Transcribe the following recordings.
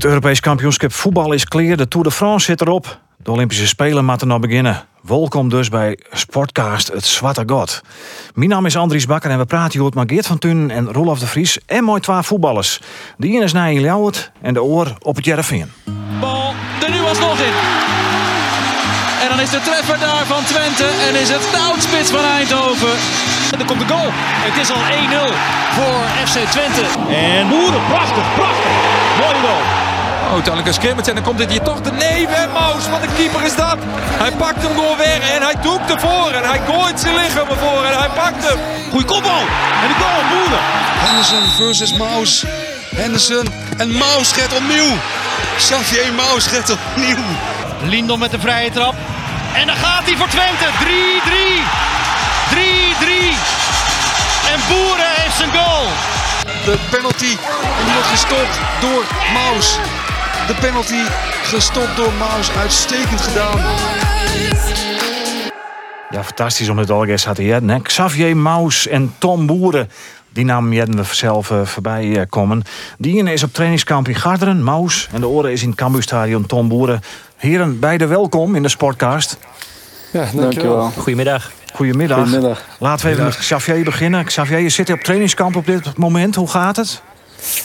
Het Europees kampioenschap voetbal is clear. De Tour de France zit erop. De Olympische Spelen moeten nog beginnen. Welkom dus bij Sportcast Het Zwarte God. Mijn naam is Andries Bakker en we praten hier met Geert van Tunen en Rolf de Vries en mooi twee voetballers. De ene is Nijl Ljouwert en de oor op het Jereveen. Bal er nu alsnog in. En dan is de treffer daar van Twente en is het de spits van Eindhoven. En dan komt de goal. Het is al 1-0 voor FC Twente. En Boeren, prachtig, prachtig. Mooi goal. Oh, Talleke scrimmage en dan komt dit hier toch de nee, Maus. Wat een keeper is dat. Hij pakt hem gewoon weg en hij doekt ervoor. En hij gooit zijn lichaam ervoor en hij pakt hem. Goeie kopbal. En de goal, Boeren. Henderson versus Maus. Henderson en Maus gaat opnieuw. Xavier Maus gaat opnieuw. Lindon met de vrije trap. En dan gaat hij voor Twente. 3-3. 3-3. En Boeren heeft zijn goal. De penalty en die wordt gestopt door Maus. De penalty gestopt door Maus. Uitstekend gedaan. Ja, fantastisch om het al eens te hebben. Xavier Maus en Tom Boeren. Die namen jeden we zelf uh, voorbij uh, komen. Die ene is op trainingskamp in Garderen, Maus. En de oren is in het Cambuurstadion Tom Boeren. Heren, beide welkom in de Sportcast. Ja, dankjewel. Goedemiddag. Goedemiddag. Goedemiddag. Laten we even met Xavier beginnen. Xavier, je zit op trainingskamp op dit moment. Hoe gaat het?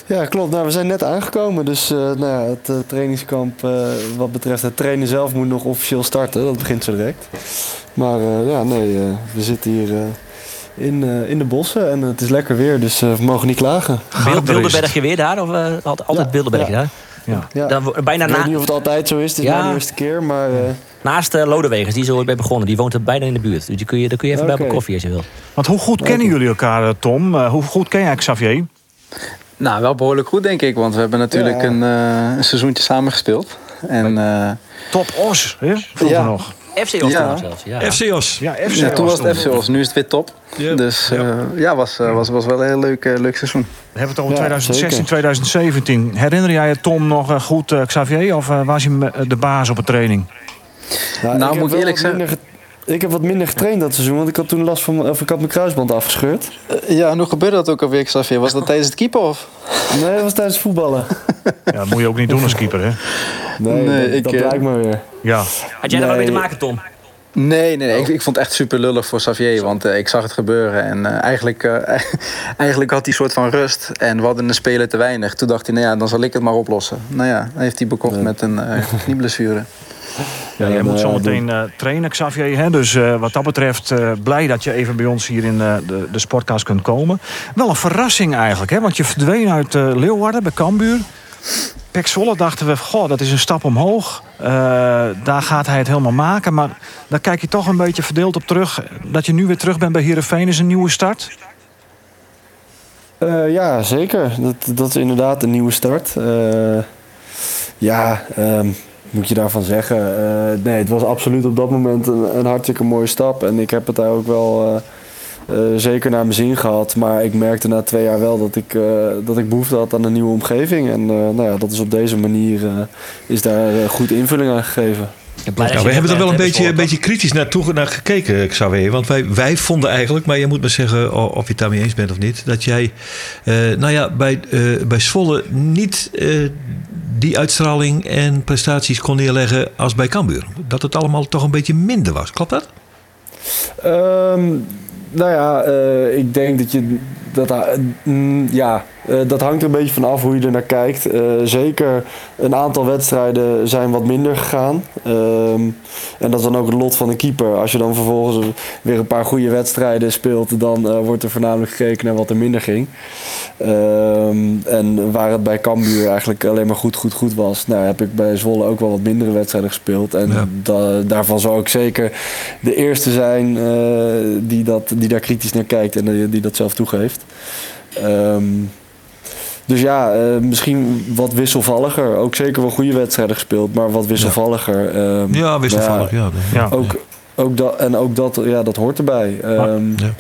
Ja, klopt. Nou, we zijn net aangekomen. Dus uh, nou ja, het uh, trainingskamp uh, wat betreft het trainen zelf moet nog officieel starten. Dat begint zo direct. Maar ja, nee, we zitten hier in, in de bossen en het is lekker weer. Dus we mogen niet klagen. Bilderbergje weer daar? Of altijd ja, Bilderbergje ja. daar? Ja. ja. Dan, bijna ik na... weet niet of het altijd zo is. Het is Ja. mijn eerste keer. Maar Naast uh, Lodewegers, die is er ooit bij begonnen. Die woont er bijna in de buurt. Dus die kun je, daar kun je even bij op Oké. een koffie als je wil. Want hoe goed kennen jullie elkaar, eh, Tom? Uh, hoe goed ken jij Xavier? Nou, wel behoorlijk goed, denk ik. Want we hebben natuurlijk Ja. een, uh, een seizoentje samen gespeeld. En uh, Top Os, hè? Vroeger Ja. nog. FC Os Ja. zelfs. Ja. FCO's. Ja, FC ja, toen Os was het FC Os, nu is het weer top. Dus uh, ja, was, uh, was, was wel een heel leuk, uh, leuk seizoen. We hebben het over Ja, 2016, zeker. 2017. Herinner jij je Tom nog eh, goed, eh, Xavier? Of eh, was hij eh, de baas op een training? nou, Nou, ik moet ik eerlijk ge- Ik heb wat minder getraind dat seizoen, want ik had toen last van, of ik had mijn kruisband afgescheurd. Uh, ja, en hoe gebeurde dat ook alweer, Xavier? Was dat tijdens het keeper of? Nee, dat was tijdens voetballen. Ja, dat moet je ook niet doen als keeper, hè? Nee, Nee, dat, ik, dat eh, blijkt maar weer. Ja. Had jij er wel mee te maken, Tom? Nee, nee, nee. Ik, ik vond het echt super lullig voor Xavier. Want uh, ik zag het gebeuren. En uh, eigenlijk, uh, eigenlijk had hij een soort van rust. En we hadden een speler te weinig. Toen dacht hij, nou ja, dan zal ik het maar oplossen. Nou ja, dan heeft hij bekocht Ja. met een knieblessure. Ja, jij moet zo meteen uh, trainen, Xavier. Hè? Dus uh, wat dat betreft, uh, blij dat je even bij ons hier in de, de sportcast kunt komen. Wel een verrassing eigenlijk, hè? want je verdween uit Leeuwarden bij Cambuur. Pek Zwolle dachten we, goh, dat is een stap omhoog. daar gaat hij het helemaal maken. Maar daar kijk je toch een beetje verdeeld op terug. Dat je nu weer terug bent bij Heerenveen is een nieuwe start. Ja, zeker. Dat, dat is inderdaad een nieuwe start. Ja, um, moet je daarvan zeggen. Uh, nee, het was absoluut op dat moment een, een, hartstikke mooie stap. En ik heb het daar ook wel zeker naar mijn zin gehad. Maar ik merkte na twee jaar wel dat ik, dat ik behoefte had aan een nieuwe omgeving. En nou ja, dat is op deze manier is daar goed invulling aan gegeven. Nou, we hebben er wel een beetje, een beetje kritisch naartoe naar gekeken, Xavier. Want wij, wij vonden eigenlijk, maar je moet me zeggen of je het daarmee eens bent of niet, dat jij, uh, nou ja, bij, uh, bij Zwolle niet uh, die uitstraling en prestaties kon neerleggen als bij Cambuur. Dat het allemaal toch een beetje minder was. Klopt dat? Um, nou ja, ik denk dat je dat, mm, ja, uh, dat hangt er een beetje van af hoe je er naar kijkt. Uh, zeker een aantal wedstrijden zijn wat minder gegaan. Um, en dat is dan ook het lot van de keeper. Als je dan vervolgens weer een paar goede wedstrijden speelt, dan uh, wordt er voornamelijk gekeken naar wat er minder ging. Um, en waar het bij Cambuur eigenlijk alleen maar goed, goed, goed was, nou, heb ik bij Zwolle ook wel wat mindere wedstrijden gespeeld. En ja. da daarvan zou ik zeker de eerste zijn die, dat, die daar kritisch naar kijkt en die, die dat zelf toegeeft. Um, dus ja, uh, misschien wat wisselvalliger. Ook zeker wel goede wedstrijden gespeeld, maar wat wisselvalliger. Ja, um, ja wisselvallig, ja. ja. Ook, ook dat, en ook dat, ja, dat hoort erbij. Um, ja.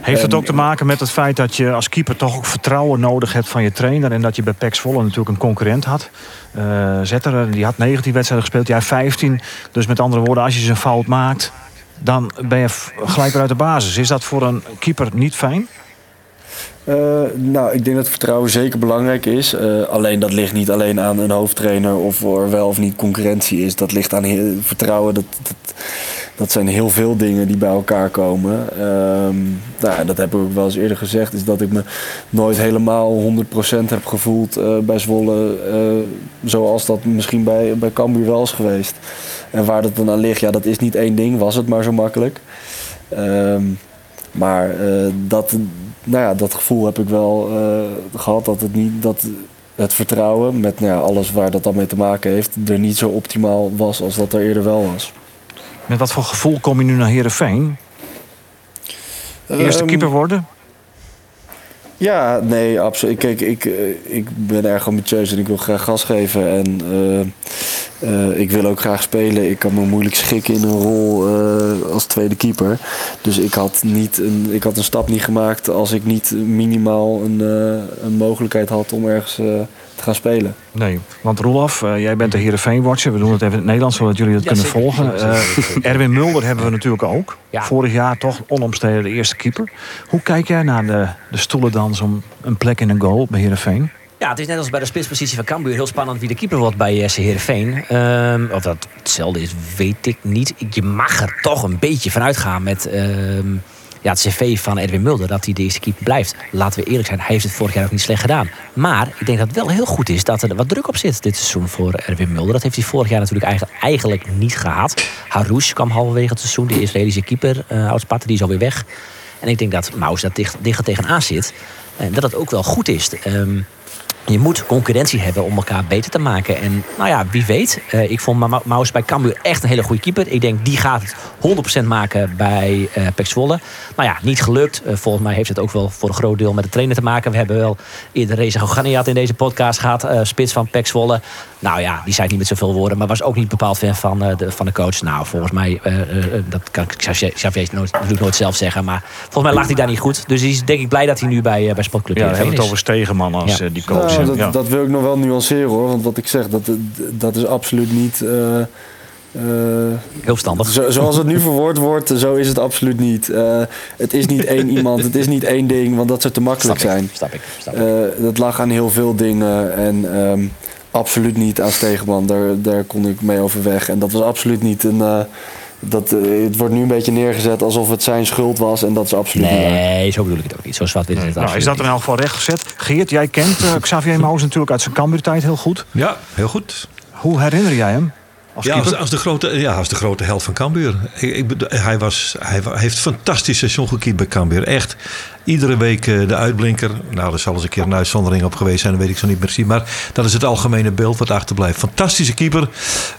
Heeft het ook te maken met het feit dat je als keeper toch ook vertrouwen nodig hebt van je trainer... en dat je bij PEC Zwolle natuurlijk een concurrent had? Uh, Zetter, die had 19 wedstrijden gespeeld, jij 15. Dus met andere woorden, als je ze een fout maakt... dan ben je gelijk weer uit de basis. Is dat voor een keeper niet fijn? Nou, ik denk dat vertrouwen zeker belangrijk is. alleen dat ligt niet alleen aan een hoofdtrainer of er wel of niet concurrentie is. Dat ligt aan vertrouwen. Dat, dat, zijn heel veel dingen die bij elkaar komen. Um, nou, dat heb ik ook wel eens eerder gezegd. Is dat ik me nooit helemaal 100% heb gevoeld bij Zwolle. zoals dat misschien bij, bij Cambuur wel is geweest. En waar dat dan aan ligt, ja, dat is niet één ding. Was het maar zo makkelijk. Um, maar uh, dat, nou ja, dat gevoel heb ik wel uh, gehad dat het niet dat het vertrouwen met nou ja, alles waar dat dan mee te maken heeft, er niet zo optimaal was als dat er eerder wel was. Met wat voor gevoel kom je nu naar Herenveen? Eerste um, keeper worden? Ja, nee, absoluut. Kijk, ik, ik, ik ben erg ambitieus en ik wil graag gas geven. En uh, uh, ik wil ook graag spelen. Ik kan me moeilijk schikken in een rol uh, als tweede keeper. Dus ik had, niet een, ik had een stap niet gemaakt als ik niet minimaal een, een mogelijkheid had om ergens te gaan spelen. Nee, want Roelof, jij bent de Heerenveen-watcher. We doen het even in het Nederlands, zodat jullie het kunnen volgen. Erwin Mulder hebben we natuurlijk ook. Ja. Vorig jaar toch onomstreden de eerste keeper. Hoe kijk jij naar de, de stoelendans om een plek in een goal bij Heerenveen? Ja, het is net als bij de spitspositie van Cambuur. Heel spannend wie de keeper wordt bij SC Heerenveen. Um, of dat hetzelfde is, weet ik niet. Je mag er toch een beetje van uitgaan met uh, ja, het cv van Erwin Mulder... dat hij de eerste keeper blijft. Laten we eerlijk zijn, hij heeft het vorig jaar ook niet slecht gedaan. Maar ik denk dat het wel heel goed is dat er wat druk op zit dit seizoen voor Erwin Mulder. Dat heeft hij vorig jaar natuurlijk eigenlijk, niet gehad. Harouche kwam halverwege het seizoen, de Israëlische keeper. Uh, die is alweer weg. En ik denk dat Maus dat dicht, dicht tegenaan zit. En dat het ook wel goed is. Um, je moet concurrentie hebben om elkaar beter te maken. En nou ja, wie weet. Uh, ik vond Maus bij Cambuur echt een hele goede keeper. Ik denk, die gaat het 100% maken bij uh, Pek Zwolle. Nou ja, niet gelukt. Uh, volgens mij heeft het ook wel voor een groot deel met de trainer te maken. We hebben wel eerder Reza Goganiat in deze podcast gehad. spits van Pek Zwolle. Nou ja, die zei niet met zoveel woorden. Maar was ook niet bepaald fan van, de, van de coach. Nou, volgens mij, dat kan ik Xavier nooit, nooit, nooit zelf zeggen. Maar volgens mij lag hij daar niet goed. Dus hij is denk ik blij dat hij nu bij, bij Sportclub ja, we hebben het over Stegenman als ja. die coach. Nou, dat, dat, wil ik nog wel nuanceren hoor. Want wat ik zeg, dat, dat is absoluut niet. Uh, uh, Heel verstandig. Zo, zoals het nu verwoord wordt, zo is het absoluut niet. Uh, het is niet één iemand, het is niet één ding, want dat zou te makkelijk snap zijn. Ik, snap ik. Snap ik. dat lag aan heel veel dingen en um, absoluut niet aan Stegenman. Daar, daar kon ik mee overweg. En dat was absoluut niet een dat, uh, het wordt nu een beetje neergezet alsof het zijn schuld was. En dat is absoluut nee, niet Nee, zo bedoel ik het ook niet. Zo zwart wit het nou, Is dat in elk geval rechtgezet? Geert, jij kent uh, Xavier Maus natuurlijk uit zijn Cambuur-tijd heel goed. Ja, heel goed. Hoe herinner jij hem? Als, ja, als, als, de grote, ja, als de grote held van Cambuur. Ik, ik, hij, was, hij heeft een fantastisch seizoen gekiept bij Cambuur. Echt iedere week eh, de uitblinker. Nou, er zal eens een keer een uitzondering op geweest zijn, dat weet ik zo niet precies. Maar dat is het algemene beeld wat achterblijft. Fantastische keeper,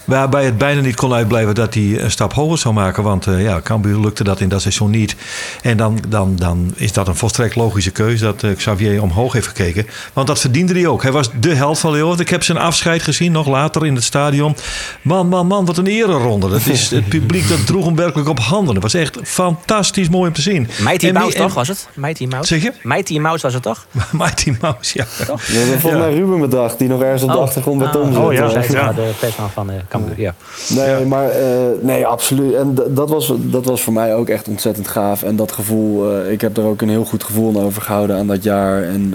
waarbij het bijna niet kon uitblijven dat hij een stap hoger zou maken. Want uh, ja, Cambuur lukte dat in dat seizoen niet. En dan, dan, dan is dat een volstrekt logische keuze dat uh, Xavier omhoog heeft gekeken. Want dat verdiende hij ook. Hij was de held van Leeuwarden. Ik heb zijn afscheid gezien, nog later in het stadion. Man, man, man, wat een ereronde. Dat is, het publiek dat droeg hem werkelijk op handen. Het was echt fantastisch mooi om te zien. Mighty Mouse toch was het? Mighty Mouse? Zeg je? Mighty Mouse was het toch? Mighty Mouse, ja. Toch? Ja, volgens mij Ruben bedacht, die nog ergens op de oh. achtergrond bij Tom oh, zit. Oh ja, ja. de persman van uh, Cambuur, ja. Nee, maar uh, nee, absoluut. En dat was, dat was voor mij ook echt ontzettend gaaf. En dat gevoel, uh, ik heb er ook een heel goed gevoel aan overgehouden aan dat jaar. En,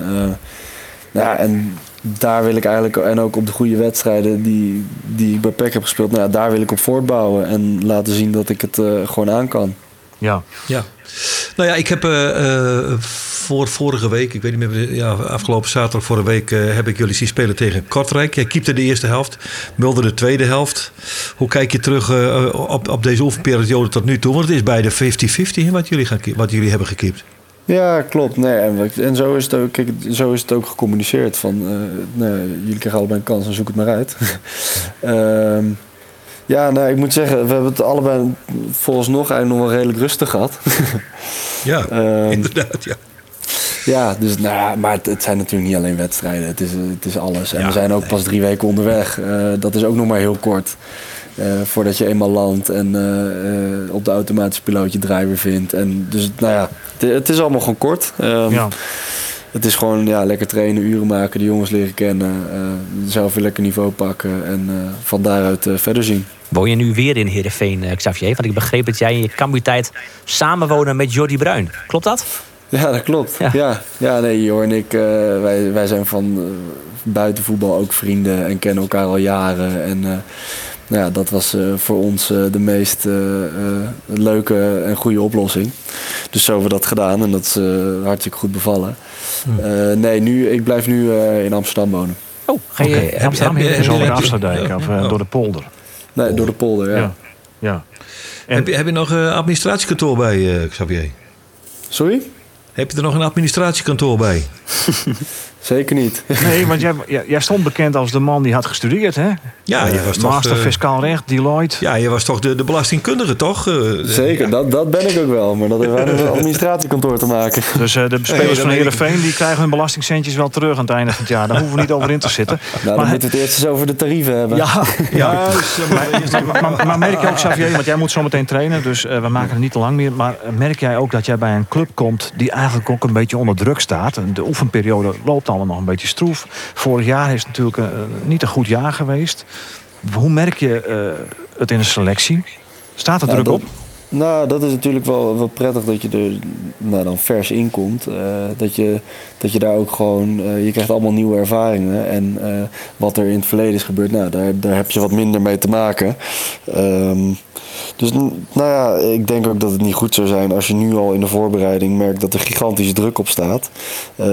ja, en daar wil ik eigenlijk, en ook op de goede wedstrijden die, die ik bij PEC heb gespeeld, nou ja, daar wil ik op voortbouwen en laten zien dat ik het gewoon aan kan. Ja, ja. Nou ja, ik heb uh, voor vorige week, ik weet niet meer, ja, afgelopen zaterdag vorige week uh, heb ik jullie zien spelen tegen Kortrijk. Jij keepte de eerste helft, Mulder de tweede helft. Hoe kijk je terug op, op deze oefenperiode tot nu toe? Want het is bij de 50-50 wat, jullie gaan, wat jullie hebben gekiept. Ja, klopt. Nee, en, en zo, is het ook, kijk, zo is het ook gecommuniceerd. Van, jullie krijgen allebei een kans en zoek het maar uit. Ehm, ja, nou, ik moet zeggen, we hebben het allebei volgens nog eigenlijk nog wel redelijk rustig gehad. ja, um, inderdaad, ja. Ja, dus, nou ja, maar het, het, zijn natuurlijk niet alleen wedstrijden. Het is, het is alles. En we zijn ook pas drie weken onderweg. Uh, dat is ook nog maar heel kort. Uh, voordat je eenmaal landt en uh, op de automatische piloot je driver vindt. En dus, nou ja, het, het is allemaal gewoon kort. Um, ja het is gewoon ja, lekker trainen, uren maken, de jongens leren kennen, uh, zelf weer lekker niveau pakken en uh, van daaruit uh, verder zien. Woon je nu weer in Heerenveen, Xavier? Want ik begreep dat jij in je kambuurtijd samenwonen met Jordi Bruin. Klopt dat? Ja, dat klopt. Ja. Ja, ja, nee, Jor en ik, eh, wij, wij zijn van eh, buiten voetbal ook vrienden en kennen elkaar al jaren. En eh, nou ja, dat was eh, voor ons eh, de meest eh, eh, leuke en goede oplossing. Dus zo hebben we dat gedaan en dat is eh, hartstikke goed bevallen. Eh, nee, nu, ik blijf nu eh, in Amsterdam wonen. Oh, ga je Oké, Amsterdam heb je- heen? De je- Afsluitdijk of eh, door de polder. Nee, door de polder, ja. Ja. ja. En- Heb je, heb je nog een administratiekantoor bij, eh, Xavier? Sorry? Heb je er nog een administratiekantoor bij? Zeker niet. Nee, want jij, jij, stond bekend als de man die had gestudeerd, hè? Ja, je Eh, was toch, Master eh, Fiscaal Recht, Deloitte. Ja, je was toch de, de belastingkundige, toch? Eh, Zeker, dat, dat ben ik ook wel. Maar dat heeft weinig met een administratiekantoor te maken. Dus eh, de spelers van. Heerenveen die krijgen hun belastingcentjes wel terug aan het einde van het jaar. Daar hoeven we niet over in te zitten. Nou, dan Maar- moeten we het eerst eens over de tarieven hebben. Ja, Ja. maar, maar, maar merk je ook, Xavier, want jij moet zo meteen trainen, dus eh, we maken het niet te lang meer. Maar merk jij ook dat jij bij een club komt die eigenlijk ook een beetje onder druk staat? De oefenperiode loopt allemaal nog een beetje stroef. Vorig jaar is natuurlijk eh, niet een goed jaar geweest. Hoe merk je eh, het in de selectie? Staat er Ja, druk dat- op? Nou, dat is natuurlijk wel, wel prettig dat je er nou, dan vers in komt. Eh, dat, je, dat je daar ook gewoon... eh, je krijgt allemaal nieuwe ervaringen. En eh, wat er in het verleden is gebeurd, nou, daar, daar heb je wat minder mee te maken. Ehm, dus nou ja, ik denk ook dat het niet goed zou zijn als je nu al in de voorbereiding merkt dat er gigantische druk op staat. Eh,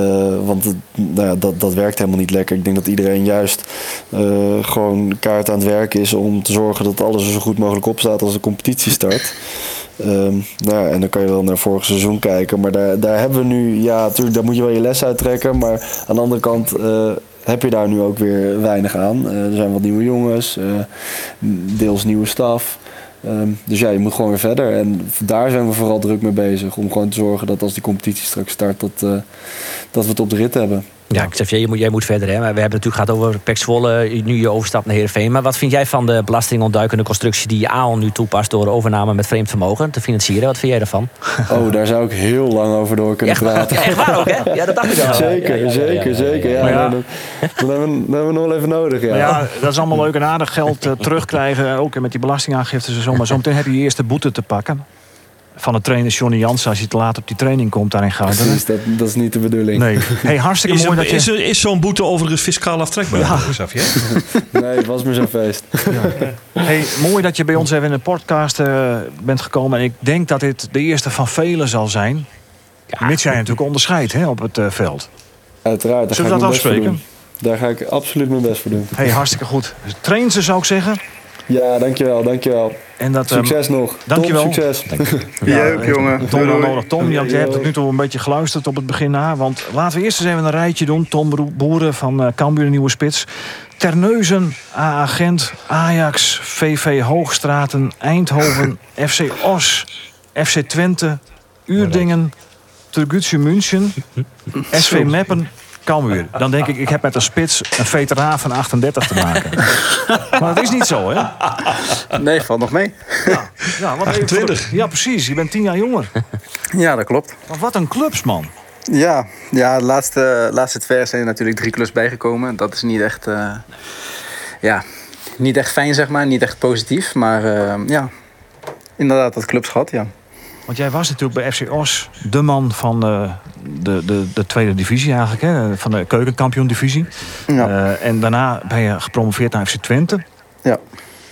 want nou ja, dat, dat werkt helemaal niet lekker. Ik denk dat iedereen juist gewoon kaart aan het werk is om te zorgen dat alles er zo goed mogelijk op staat als de competitie start. Ehm, nou ja, en dan kan je wel naar vorig seizoen kijken. Maar daar, daar hebben we nu, ja, natuurlijk, daar moet je wel je les uit trekken. Maar aan de andere kant eh, heb je daar nu ook weer weinig aan. Eh, er zijn wat nieuwe jongens, eh, deels nieuwe staf. Ehm, dus ja, je moet gewoon weer verder. En daar zijn we vooral druk mee bezig. Om gewoon te zorgen dat als die competitie straks start, dat, dat we het op de rit hebben. Ja, Xavier, je moet, jij moet verder. Hè? Maar we hebben het natuurlijk gehad over Pek Zwolle, nu je overstapt naar Heerenveen. Maar wat vind jij van de belastingontduikende constructie die AON nu toepast door overname met vreemd vermogen te financieren? Wat vind jij daarvan? Oh, daar zou ik heel lang over door kunnen praten. ja, echt waar ook, hè? Ja, dat dacht ik al. Zeker, Ja, ja, ja, zeker, ja, ja, zeker. Ja, dan hebben we, hebben we nog wel even nodig. Ja. Ja, dat is allemaal leuk en aardig. Geld eh, terugkrijgen, ook met die belastingaangiftes en zo. Maar zometeen heb je je eerste boete te pakken. Van de trainer Johnny Jansen als je te laat op die training komt daar in Gouden. Precies, dat, dat is niet de bedoeling. Nee. Hey, hartstikke Is, mooi dat je... is, is zo'n boete overigens fiscaal aftrekbaar, Ja. Xavier? Nee, het was maar zo'n feest. Hey, mooi dat je bij ons even in de podcast eh, bent gekomen. En ik denk dat dit de eerste van velen zal zijn. Mits jij natuurlijk onderscheidt hè, op het eh, veld. Uiteraard, daar Zullen ga we ik dat afspreken? Daar ga ik absoluut mijn best voor doen. Hey, hartstikke goed. Train ze zou ik zeggen. Ja, dankjewel, dankjewel. En dat, ehm, Succes nog. dankjewel. Top, succes. Ja, ook, jongen. Tom wel Doei, doei. nodig. Tom, je, je hebt tot nu toe een beetje geluisterd op het begin na. Want laten we eerst eens even een rijtje doen. Tom Boeren van eh Cambuur, de nieuwe spits. Terneuzen, AA Gent, Ajax, VV Hoogstraten, Eindhoven, FC Os, FC Twente, Uerdingen, Turgutje München, SV Meppen, Cambuur. Dan denk ik, ik heb met een spits een veteraan van 38 te maken. maar dat is niet zo, hè? Nee, valt nog mee. Ja, voor de- Ja, precies. Je bent tien jaar jonger. Ja, dat klopt. Maar wat een clubsman. Ja, ja de laatste, laatste twee jaar zijn er natuurlijk drie clubs bijgekomen. Dat is niet echt, eh, ja, niet echt fijn, zeg maar. Niet echt positief. Maar eh, ja, inderdaad, dat clubs gehad, ja. Want jij was natuurlijk bij FC Os de man van eh, de, de, de tweede divisie eigenlijk. Hè? Van de keukenkampioen divisie. Ja. Eh, en daarna ben je gepromoveerd naar FC Twente. Ja.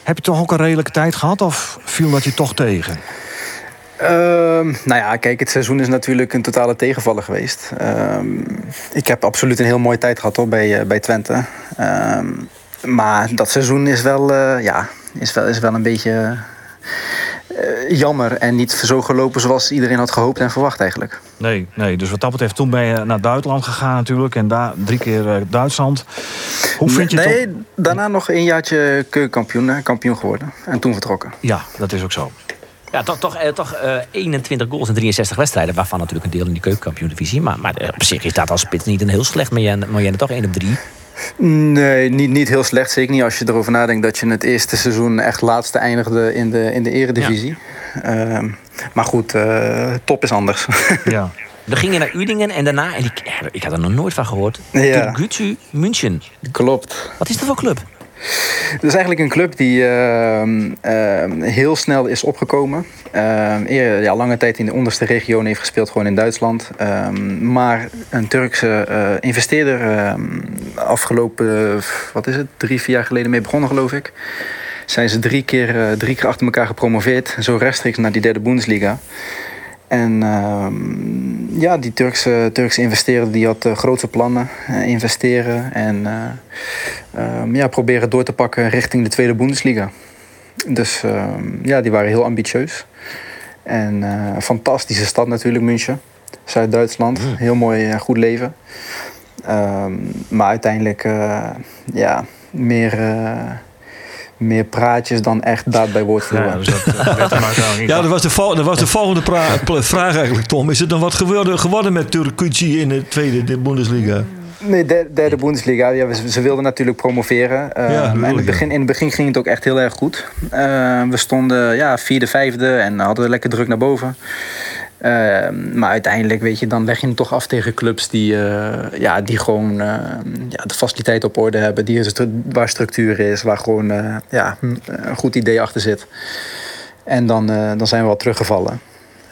Heb je toch ook een redelijke tijd gehad of viel dat je toch tegen? Ehm, nou ja, kijk, het seizoen is natuurlijk een totale tegenvaller geweest. Ehm, ik heb absoluut een heel mooie tijd gehad hoor, bij, eh, bij Twente. Ehm, maar dat seizoen is wel, eh, ja, is wel, is wel een beetje eh, jammer. En niet zo gelopen zoals iedereen had gehoopt en verwacht eigenlijk. Nee, nee. Dus wat dat betreft, toen ben je naar Duitsland gegaan natuurlijk. En daar drie keer eh, Duitsland. Hoe vind je het nee, toch- daarna nog een jaartje keukenkampioen eh, kampioen geworden. En toen vertrokken. Ja, dat is ook zo. Ja, toch, toch, eh, toch eh, 21 goals in 63 wedstrijden. Waarvan natuurlijk een deel in die keukenkampioen-divisie. Maar, maar eh, op zich is dat als spits niet een heel slecht. Maar jij, maar jij toch 1 op 3. Nee, niet, niet heel slecht. Zeker niet als je erover nadenkt dat je het eerste seizoen echt laatste eindigde in de, in de eredivisie. Ehm, maar goed, eh, top is anders. Ja. Dan ging je naar Udingen en daarna... En ik, ik had er nog nooit van gehoord. Ja. Turgutje München. Klopt. Wat is dat voor club? Het is eigenlijk een club die ehm, ehm, heel snel is opgekomen. Ehm, eer, ja, lange tijd in de onderste regio heeft gespeeld, gewoon in Duitsland. Maar een Turkse eh, investeerder, afgelopen, wat is het, drie, vier jaar geleden mee begonnen, geloof ik. Zijn ze drie keer, eh, drie keer achter elkaar gepromoveerd, zo rechtstreeks naar die derde Bundesliga. En ehm, ja, die Turkse, Turkse investeerder die had uh, grootse plannen. Uh, investeren en um, ja, proberen door te pakken richting de tweede Bundesliga. Dus um, ja, die waren heel ambitieus. En fantastische stad natuurlijk, München. Zuid-Duitsland. Mm. Heel mooi, goed leven. Ehm, maar uiteindelijk, ja, meer meer praatjes dan echt daad bij woord voeren. Ja, dus dat, ja, dat was de, dat was de volgende vraag eigenlijk, Tom. Is het dan wat geworden, geworden met Turkuci in de tweede de Bundesliga? Nee, derde, derde Bundesliga. Ja, ze wilden natuurlijk promoveren. Uh, ja, in, het begin, in het begin ging het ook echt heel erg goed. Uh, we stonden ja, vierde, vijfde en hadden lekker druk naar boven. Uh, maar uiteindelijk, weet je, dan leg je hem toch af tegen clubs die, uh, ja, die gewoon uh, ja, de faciliteit op orde hebben. Die, waar structuur is, waar gewoon ja, een goed idee achter zit. En dan, dan zijn we wel teruggevallen.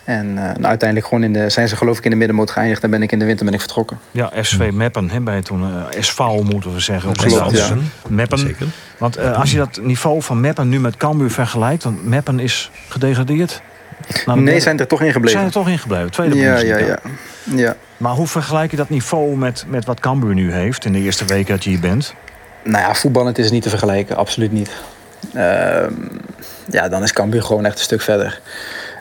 En nou, uiteindelijk gewoon in de, zijn ze geloof ik in de middenmoot geëindigd. En ben ik in de winter ben ik vertrokken. Ja, SV Meppen hebben wij toen. SV moeten we zeggen. Op Klopt, ja. Meppen. Zeker. Want als je dat niveau van Meppen nu met Cambuur vergelijkt. Want Meppen is gedegradeerd. Nou, nee, zijn er toch ingebleven. Zijn er toch ingebleven, tweede ja, ja, ja, ja. Maar hoe vergelijk je dat niveau met, met wat Cambuur nu heeft... in de eerste weken dat je hier bent? Nou ja, voetballend is het niet te vergelijken, absoluut niet. Uh, ja, dan is Cambuur gewoon echt een stuk verder.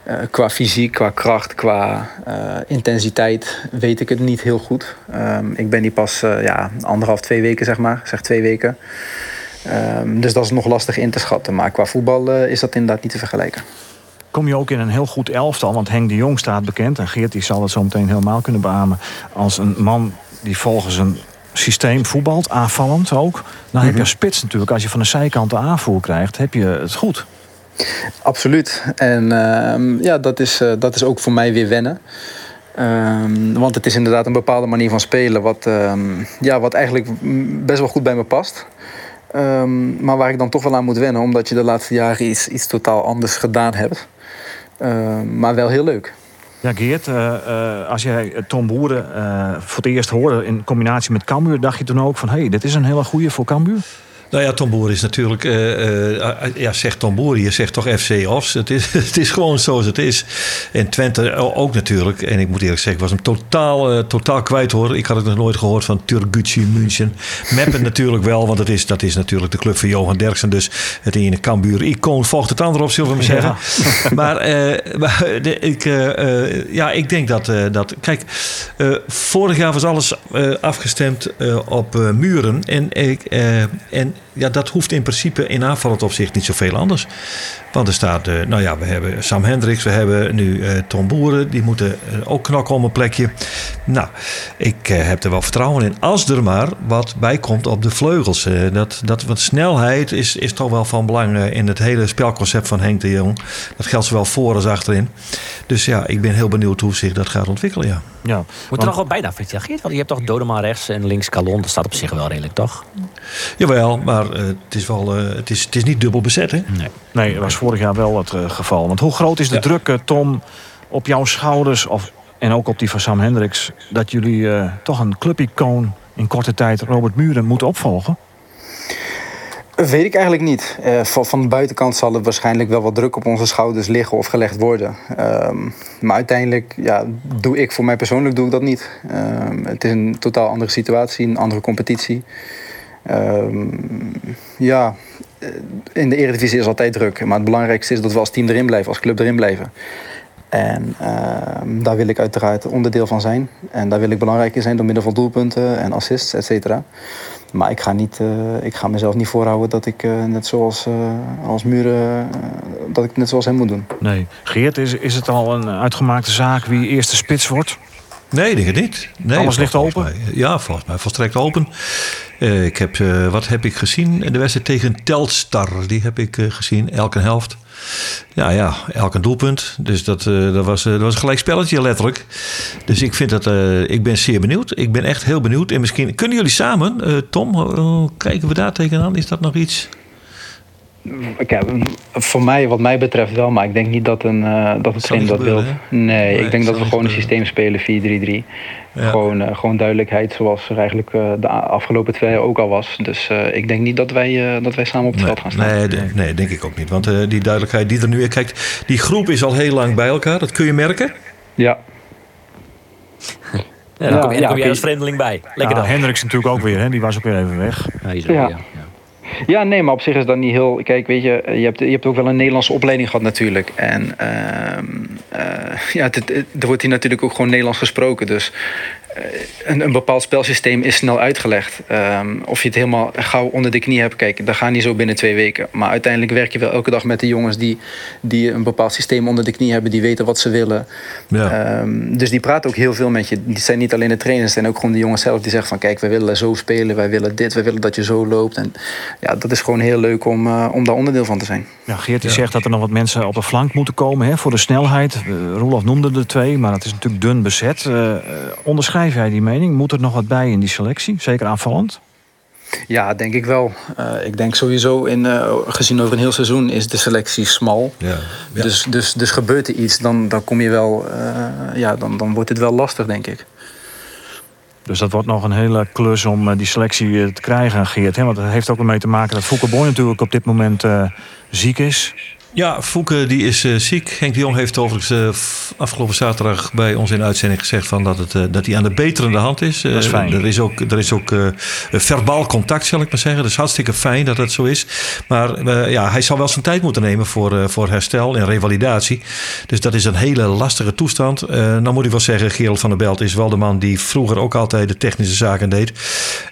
Uh, qua fysiek, qua kracht, qua uh, intensiteit weet ik het niet heel goed. Uh, ik ben hier pas uh, ja, anderhalf, twee weken, zeg maar. zeg twee weken. Ehm, dus dat is nog lastig in te schatten. Maar qua voetbal is dat inderdaad niet te vergelijken kom je ook in een heel goed elftal. Want Henk de Jong staat bekend. En Geert die zal het zo meteen helemaal kunnen beamen. Als een man die volgens een systeem voetbalt. Aanvallend ook. Dan heb je mhm. spits natuurlijk. Als je van de zijkant de aanvoer krijgt. Heb je het goed. Absoluut. En uh, ja, dat is, uh, dat is ook voor mij weer wennen. Um, want het is inderdaad een bepaalde manier van spelen. Wat, um, ja, wat eigenlijk best wel goed bij me past. Um, maar waar ik dan toch wel aan moet wennen. Omdat je de laatste jaren iets, iets totaal anders gedaan hebt. Uh, maar wel heel leuk. Ja, Geert, uh, uh, als jij Tom Boeren voor het eerst hoorde in combinatie met Cambuur, dacht je toen ook van hé, hey, dit is een hele goede voor Cambuur? Nou ja, Tomboer is natuurlijk, uh, uh, ja, zegt Tomboer, je zegt toch FC Offs. Het is, het is gewoon zoals het is. En Twente ook natuurlijk. En ik moet eerlijk zeggen, ik was hem totaal, uh, totaal kwijt hoor. Ik had het nog nooit gehoord van Turgucci München. Meppen natuurlijk wel, want het is, dat is natuurlijk de club van Johan Derksen. Dus het ene Cambuur icoon volgt het andere op, zullen we maar zeggen. Maar, maar de, ik, ja, ik denk dat, dat kijk, vorig jaar was alles afgestemd op muren. En, ik, en ja, dat hoeft in principe in aanvallend opzicht niet zoveel anders. Want er staat, uh, nou ja, we hebben Sam Hendricks, we hebben nu uh, Tom Boeren. Die moeten uh, ook knokken om een plekje. Nou, ik heb er wel vertrouwen in. Als er maar wat bij komt op de vleugels. dat, dat, want snelheid is, is toch wel van belang in het hele spelconcept van Henk de Jong. Dat geldt zowel voor als achterin. Dus ja, ik ben heel benieuwd hoe zich dat gaat ontwikkelen, ja. Ja Moet er nog wat bijna verteld Want je hebt toch Dodema rechts en links Calon. Dat staat op zich wel redelijk, toch? Jawel, maar het, is wel, het, is, het is niet dubbel bezet, hè? Nee, nee dat was vorig jaar wel het uh, geval. Want hoe groot is de ja. druk, Tom, op jouw schouders... Of, en ook op die van Sam Hendricks... dat jullie uh, toch een clubicoon in korte tijd Robert Muren moeten opvolgen? Weet ik eigenlijk niet. Uh, van, de buitenkant zal er waarschijnlijk wel wat druk op onze schouders liggen of gelegd worden. Um, maar uiteindelijk ja, doe ik voor mij persoonlijk doe ik dat niet. Um, het is een totaal andere situatie, een andere competitie. Um, ja, eh, in de Eredivisie is altijd druk. Maar het belangrijkste is dat we als team erin blijven, als club erin blijven. En daar wil ik uiteraard onderdeel van zijn. En daar wil ik belangrijk in zijn door middel van doelpunten en assists, et cetera. Maar ik ga, niet, uh, ik ga mezelf niet voorhouden dat ik uh, net zoals als Muren, dat ik net zoals hem moet doen. Nee. Geert, is, is het al een uitgemaakte zaak wie eerste spits wordt? Nee, denk ik niet. Nee, Alles ligt volgens open? mij- ja, volgens mij volstrekt open. Eh, ik heb, eh, wat heb ik gezien? De wedstrijd tegen Telstar, die heb ik eh, gezien, elke helft. Ja, ja, elke doelpunt. Dus dat, dat, was, dat was een gelijk spelletje, letterlijk. Dus ik vind dat, ik ben zeer benieuwd. Ik ben echt heel benieuwd. En misschien kunnen jullie samen, Tom, kijken we daar tegenaan? Is dat nog iets? Kijk, voor mij, wat mij betreft wel, maar ik denk niet dat een, eh dat een trainer dat wil. Nee, Nee, ik denk dat we gewoon een systeem spelen 4-3-3. Ja. Gewoon, eh, gewoon duidelijkheid zoals er eigenlijk eh, de afgelopen twee jaar ook al was. Dus eh, ik denk niet dat wij, eh, dat wij samen op het veld gaan staan. Nee, de- nee, denk ik ook niet. Want eh, die duidelijkheid die er nu... Kijk, die groep is al heel lang bij elkaar. Dat kun je merken. Ja, Ja, dan kom, je- dan kom jij als vreemdeling bij. Lekker Ja, dan. Hendricks natuurlijk ook weer, hè? die was ook weer even weg. Ja, hier zo, Ja. nee, maar op zich is dat niet heel. Kijk, weet je, je hebt, je hebt ook wel een Nederlandse opleiding gehad, natuurlijk. En ehm, eh, ja, er wordt hier natuurlijk ook gewoon Nederlands gesproken. Dus een, een bepaald spelsysteem is snel uitgelegd. Ehm, of je het helemaal gauw onder de knie hebt, kijk, dat gaat niet zo binnen twee weken. Maar uiteindelijk werk je wel elke dag met de jongens die, die een bepaald systeem onder de knie hebben, die weten wat ze willen. Ja. Ehm, dus die praten ook heel veel met je. Die zijn niet alleen de trainers, het zijn ook gewoon de jongens zelf die zeggen van kijk, wij willen zo spelen, wij willen dit, wij willen dat je zo loopt. En ja, dat is gewoon heel leuk om, eh, om daar onderdeel van te zijn. Ja, Geert die zegt dat er nog wat mensen op de flank moeten komen hè, voor de snelheid. Eh, Roelof noemde er twee, maar het is natuurlijk dun bezet. Eh, eh, jij die mening? Moet er nog wat bij in die selectie? Zeker aanvallend? Ja, denk ik wel. Eh, ik denk sowieso, in, eh, gezien over een heel seizoen, is de selectie smal. Ja. Ja. Dus, dus, dus gebeurt er iets, dan, dan kom je wel, eh, ja, dan, dan wordt het wel lastig, denk ik. Dus dat wordt nog een hele klus om die selectie te krijgen, Geert. Hè? Want het heeft ook ermee te maken dat Boy natuurlijk op dit moment eh, ziek is. Ja, Fouke die is eh, ziek. Henk de Jong heeft overigens eh, afgelopen zaterdag bij ons in de uitzending gezegd van dat, het, eh, dat hij aan de beterende hand is. Dat is fijn. Er is ook, er is ook verbaal contact, zal ik maar zeggen. Dat is hartstikke fijn dat dat zo is. Maar ja, hij zal wel zijn tijd moeten nemen voor, voor herstel en revalidatie. Dus dat is een hele lastige toestand. Nou moet ik wel zeggen, Gerald van der Belt is wel de man die vroeger ook altijd de technische zaken deed.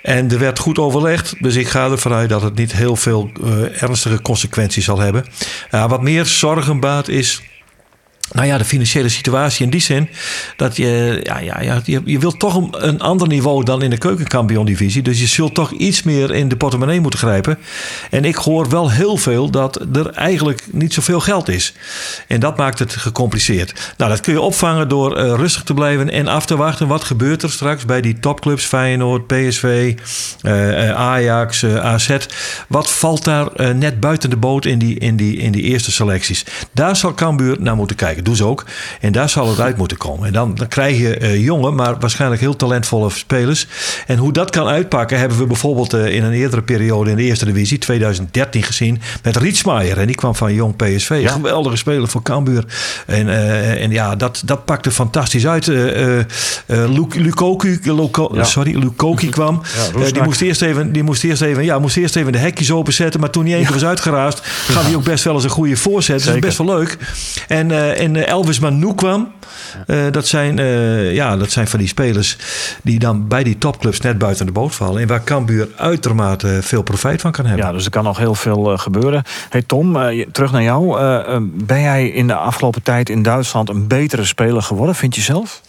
En er werd goed overlegd. Dus ik ga ervan uit dat het niet heel veel ernstige consequenties zal hebben. Ja, wat meer zorgen baat is. Nou ja, de financiële situatie in die zin dat je, ja, ja, ja, je, je wilt toch een, ander niveau dan in de keukenkampioen-divisie. Dus je zult toch iets meer in de portemonnee moeten grijpen. En ik hoor wel heel veel dat er eigenlijk niet zoveel geld is. En dat maakt het gecompliceerd. Nou, dat kun je opvangen door eh, rustig te blijven en af te wachten. Wat gebeurt er straks bij die topclubs Feyenoord, PSV, eh, eh, Ajax, AZ? Wat valt daar net buiten de boot in die, in, die, in die eerste selecties? Daar zal Cambuur naar moeten kijken. Doen ze ook. En daar zal het uit moeten komen. En dan, dan krijg je eh, jonge, maar waarschijnlijk heel talentvolle spelers. En hoe dat kan uitpakken, hebben we bijvoorbeeld eh, in een eerdere periode in de eerste divisie, 2013, gezien met Rietsmaier. En die kwam van jong PSV. Geweldige speler voor Cambuur. En, eh, en ja, dat, dat pakte fantastisch uit. Eh, eh, eh, Lu- Lukoku, Luko- Ja. sorry, Lukoki kwam. Ja, die, moest eerst even, die moest eerst even, ja, moest eerst even de hekjes openzetten. Maar toen hij één keer was uitgeraasd, gaf hij ook best wel eens een goede voorzet. Dat is best wel leuk. En, en eh, Elvis Manu kwam. Eh, dat, zijn, eh, ja, dat zijn van die spelers die dan bij die topclubs net buiten de boot vallen. En waar Cambuur uitermate veel profijt van kan hebben. Ja, dus er kan nog heel veel gebeuren. Hey Tom, terug naar jou. Ben jij in de afgelopen tijd in Duitsland een betere speler geworden, vind je zelf?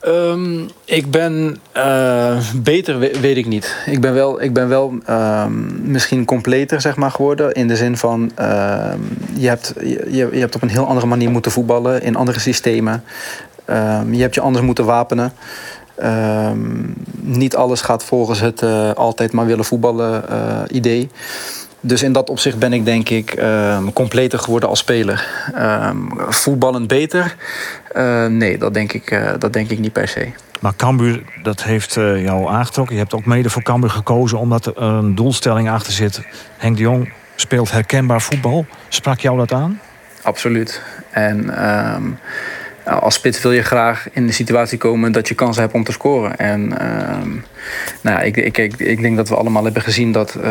Ehm, ik ben eh, beter, we- weet ik niet. Ik ben wel, ik ben wel ehm, misschien completer zeg maar, geworden. In de zin van, ehm, je, hebt, je, je hebt op een heel andere manier moeten voetballen. In andere systemen. Je hebt je anders moeten wapenen. Niet alles gaat volgens het eh, altijd maar willen voetballen eh, idee. Dus in dat opzicht ben ik denk ik ehm, completer geworden als speler. Ehm, voetballend beter? Eh, nee, dat denk, ik, eh, dat denk ik niet per se. Maar Cambuur, dat heeft eh, jou aangetrokken. Je hebt ook mede voor Cambuur gekozen omdat er een doelstelling achter zit. Henk de Jong speelt herkenbaar voetbal. Sprak jou dat aan? Absoluut. En ehm, als spits wil je graag in de situatie komen dat je kansen hebt om te scoren. En ehm, nou ik, ik, ik, denk dat we allemaal hebben gezien dat eh,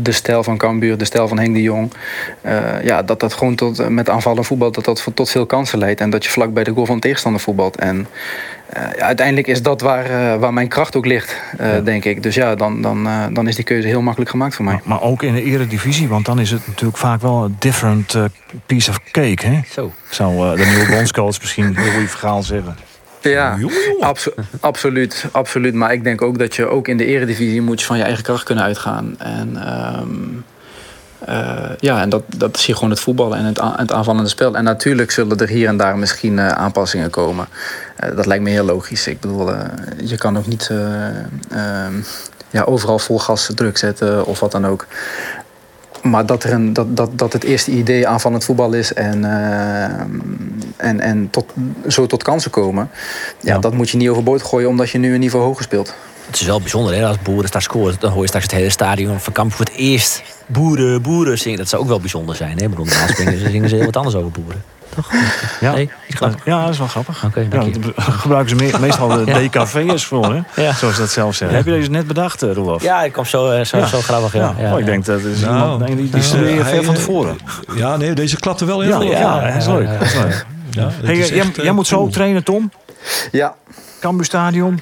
de, stijl van Cambuur, de stijl van Henk de Jong, eh, ja, dat dat gewoon tot, met aanvallen voetbal dat dat tot veel kansen leidt. En dat je vlak bij de goal van de tegenstander voetbalt. En ja, uiteindelijk is dat waar, eh, waar mijn kracht ook ligt, eh, denk ik. Dus ja, dan, dan, eh, dan is die keuze heel makkelijk gemaakt voor mij. Maar, maar ook in de eredivisie, want dan is het natuurlijk vaak wel een different eh, piece of cake. Hè? Zo. Zou eh, de nieuwe bondscoach misschien heel goed verhaal zeggen. Ja, abso absoluut, absoluut. Maar ik denk ook dat je ook in de eredivisie moet je van je eigen kracht kunnen uitgaan. En um, uh, ja, en dat, dat is hier gewoon het voetballen en het, het aanvallende spel. En natuurlijk zullen er hier en daar misschien uh, aanpassingen komen. Uh, dat lijkt me heel logisch. Ik bedoel, je kan ook niet ja, overal vol gas druk zetten of wat dan ook. Maar dat, er een, dat, dat, dat het eerste idee aanvallend voetbal is en, en, en tot, zo tot kansen komen, ja, ja, dat moet je niet overboord gooien omdat je nu een niveau hoger speelt. Het is wel bijzonder hè, als boeren daar scoren. Dan hoor je straks het hele stadion van Kamp voor het eerst boeren, boeren zingen. Dat zou ook wel bijzonder zijn. Hè? Ik bedoel, normaal zingen ze heel wat anders over boeren. Toch? Ja, nee, ja, dat is wel grappig. Okay, ja, gebruiken ze meestal de DKV'ers voor, hè? Ja. zoals dat zelf zeggen. Heb je deze net bedacht, uh, Roelof? Ja, ik kom zo, uh, zo, zo grappig. Ja. Ja. Oh, ik denk dat is nou, iemand, die, die studeer je veel van tevoren. Ja, nee, deze klapte wel in. Ja, ja, dat is leuk. Dat is leuk. Hey, jij, jij moet zo trainen, Tom? Ja. Cambu Stadion?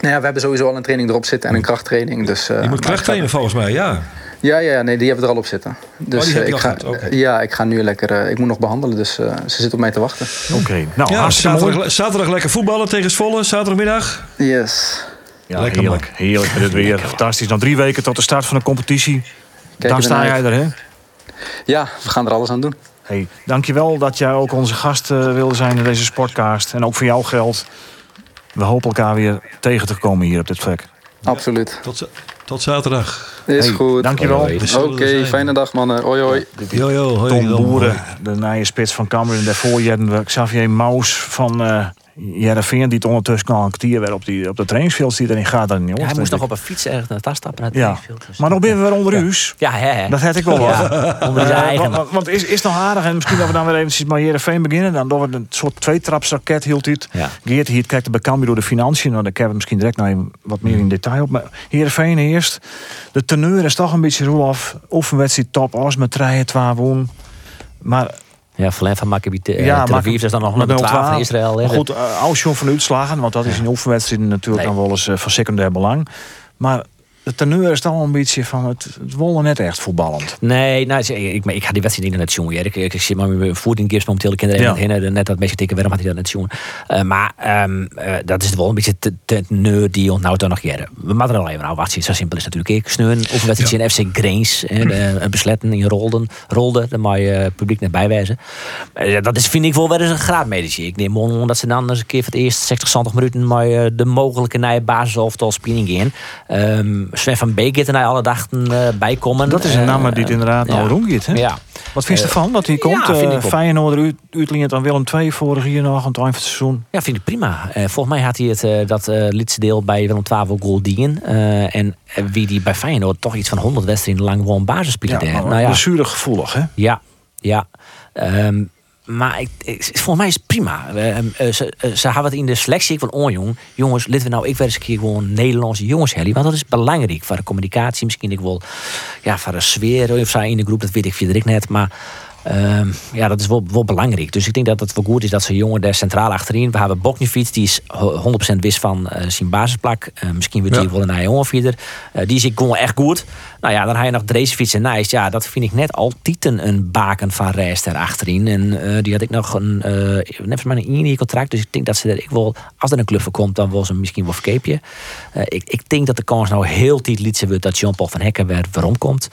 Nou ja, we hebben sowieso al een training erop zitten en een krachttraining. Dus, uh, je moet krachttrainen volgens mij, ja. Ja, ja, nee, die hebben er al op zitten. Dus oh, die ik ga, okay. ja, ik ga nu lekker. Uh, ik moet nog behandelen, dus uh, ze zit op mij te wachten. Oké, okay. nou, ja, zaterdag, zaterdag, lekker voetballen tegen Zwolle, zaterdagmiddag. Yes. Ja, lekker heerlijk, man. heerlijk met het weer. Fantastisch. Nog drie weken tot de start van de competitie. Kijk Dan sta jij er, hè? Ja, we gaan er alles aan doen. Hey, dankjewel dat jij ook onze gast uh, wilde zijn in deze sportcast. En ook voor jou geld we hopen elkaar weer tegen te komen hier op dit vlek. Absoluut. Tot, tot zaterdag. Is hey, goed. Dankjewel. Oké, okay, fijne dag mannen. Hoi hoi. Yo, yo, hoi, Tom Boeren, de nije spits van Cambuur. En daarvoor hadden we Xavier Maus van... Uh, Jereveen die het ondertussen al een kwartier weer op, die, op de trainingsveld die erin gaat. Dan, ja, hij moest nog op een fiets ergens naar het stappen naar het ja. Dus maar nog ben we weer onder u's. Ja, hè, hè. Dat had ik wel wat. Onder zijn eigen. Want, want is, is nog aardig en misschien dat we dan weer eventjes met Jereveen beginnen. Dan door we een soort tweetrapsraket hield dit. Geert hier kijkt bij Cambuur door de financiën. Nou, daar kunnen we misschien direct nog wat meer in detail op. Maar Jereveen eerst. De teneur is toch een beetje roef. Oefenwedstrijd top als met 3 12 won. Maar ja, Verlen van Maccabi uh, ja, Tel Aviv is dan nog een 12 van Israël. Maar goed, uh, van uitslagen, want dat is in oefenwedstrijden natuurlijk nee. dan wel eens uh, van secundair belang. Maar de teneur is dan een beetje van het, het wollen net echt voetballend. Nee, nou, ik, ik, ga die wedstrijd niet net jongen. Ik, ik, ik zie maar mijn voedinggips momenteel de kinderen ja. heen, net dat beetje tikken waarom had hij dat net jongen. Uh, maar um, uh, dat is wel een beetje de teneur die onthoudt dan nog jaren. We moeten er al even nou wat zo simpel is natuurlijk. Ik sneur een oefenwedstrijd in FC Grains, een besletten in Rolden, Rolde, daar mag je publiek net bijwijzen. Uh, dat is vind ik wel wel eens een graadmedici. Ik neem on dat ze dan eens een keer voor het eerst 60, 70 minuten maar de mogelijke nieuwe basis of al spinning in. Um, Sven van Beek er naar alle dagen uh, bij komen. Dat is een naam die het inderdaad uh, nou rondgiet. Hè? Ja. Wat vind je ervan dat hij komt? Ja, uh, Feyenoord uitlient dan Willem II vorig jaar nog aan het eind van het seizoen. Ja, vind ik prima. Volgens mij had hij het, dat lidste deel bij Willem II ook goal dienen. en wie die bij Feyenoord toch iets van 100 wedstrijden lang gewoon basis speelde. Ja, nou ja. gevoelig, hè? Ja, ja. Um, maar ik, ik, volgens mij is het prima. Uh, uh, ze, uh, ze hebben het in de selectie. Ik wil onjong. Jongens, laten we nou ik eens een keer gewoon Nederlandse jongens helly. Want dat is belangrijk voor de communicatie. Misschien ik wel ja, voor de sfeer of zo in de groep. Dat weet ik Frederik net. Maar uh, ja, dat is wel, wel belangrijk. Dus ik denk dat het wel goed is dat ze jongen daar centraal achterin. We hebben Boknifiets, die is 100% wist van uh, zijn basisplak. Uh, misschien wordt hij ja. wel een jongenfieder. Uh, die is ik gewoon echt goed. Nou ja, dan ga je nog Dreesfiets en Nijs. Ja, dat vind ik net altijd een baken van rest daar achterin. En die had ik nog een, net maar een één contract. Dus ik denk dat ze er ik wil, als er een club voor komt, dan wil ze misschien wel verkeepje. ik, ik denk dat de kans nou heel tijd liet wordt dat Jean-Paul van Hekken weer waarom komt.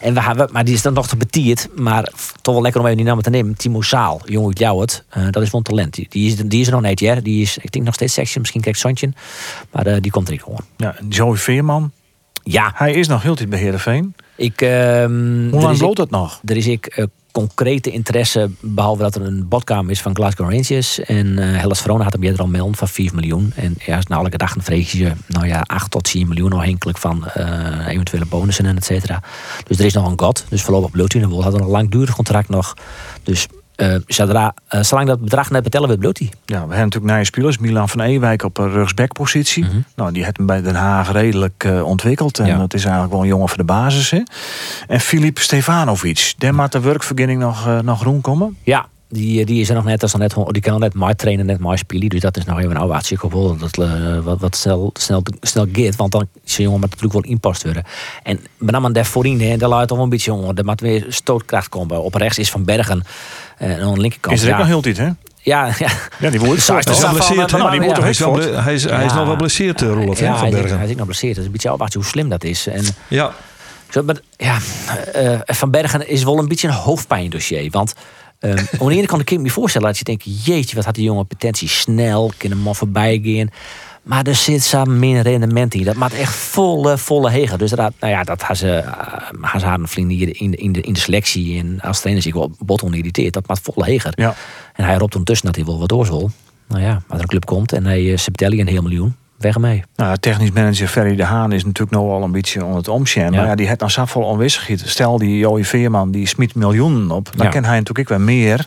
En we hebben, maar die is dan nog te betierd. Maar toch wel lekker om even die naam te nemen. Timo Zaal, jongen uit Jouwert. Uh, dat is wel een talent. Die, die, is, die is er nog niet, ja. Die is, ik denk nog steeds sexy. Misschien krijgt Santje. Maar uh, die komt er gewoon. Ja, Joey Veerman. Ja. Hij is nog heel tijd bij Heerenveen. Ik, um, Hoe lang loopt dat nog? Er is ik uh, concrete interesse, behalve dat er een bodkamer is van Glasgow Rangers. En uh, Hellas Verona had hem eerder al melden van 4 miljoen. En ja, nou elke dag een je, nou ja, 8 tot 10 miljoen afhankelijk van uh, eventuele bonussen en et cetera. Dus er is nog een god. Dus voorlopig bloedt hij. We hadden een langdurig contract nog. Dus uh, zodra, uh, zolang dat bedrag net betellen wordt, bloedt hij. Ja, we hebben natuurlijk nieuwe spelers. Milan van Ewijk op een rugsbackpositie. Mhm. Mm -hmm. Nou, die heeft hem bij Den Haag redelijk uh, ontwikkeld. En Ja. dat is eigenlijk wel een jongen voor de basis. Hè? En Filip Stefanovic. Der maakt de werkvergunning nog, nog groen komen. Ja, die, die is er nog net als dan net, die kan net maar trainen, net maar spelen. Dus dat is nog even een oude gevoel dat uh, wat, wat snel, snel, snel gaat. Want dan is jongen maar natuurlijk wel inpast worden. En met name daar voorin, hè, daar laat toch wel een beetje jongen. Er moet weer stootkracht komen. Op rechts is Van Bergen. Uh, en aan de linkerkant. Is er ook ja, nog heel tijd, hè? Ja, ja. ja die wordt Hij is eh, moet hij, is wel hij, nog wel geblesseerd, eh, Roelof hè, Ja, van hij, is, Bergen. hij is ook nog geblesseerd. Dat is een beetje afwachten hoe slim dat is. En Ja, Zo, maar, ja, eh, Van Bergen is wel een beetje een hoofdpijndossier. Want eh, aan de ene kant kan ik me voorstellen dat je denkt... jeetje, wat had die jongen potentie snel, kan hem al voorbij gaan. Maar er zit zo min rendement in. Dat maakt echt volle, volle hegen. Dus dat, nou ja, dat gaan ze, gaan ze haar in de, in, de, in de selectie. En als trainer zich wel bot onirriteerd. Dat maakt volle heger. Ja. En hij roept ondertussen dat hij wel wat door zal. Nou ja, als er een club komt en hij uh, Septelli een heel miljoen. Weg ermee. Nou, technisch manager Ferry de Haan is natuurlijk nog wel een beetje onder het omsjen. Ja. Maar ja, die heeft dan zoveel onwissigheid. Stel, die Joey Veerman die smiet miljoenen op. Dan Ja. kan hij natuurlijk ook wel meer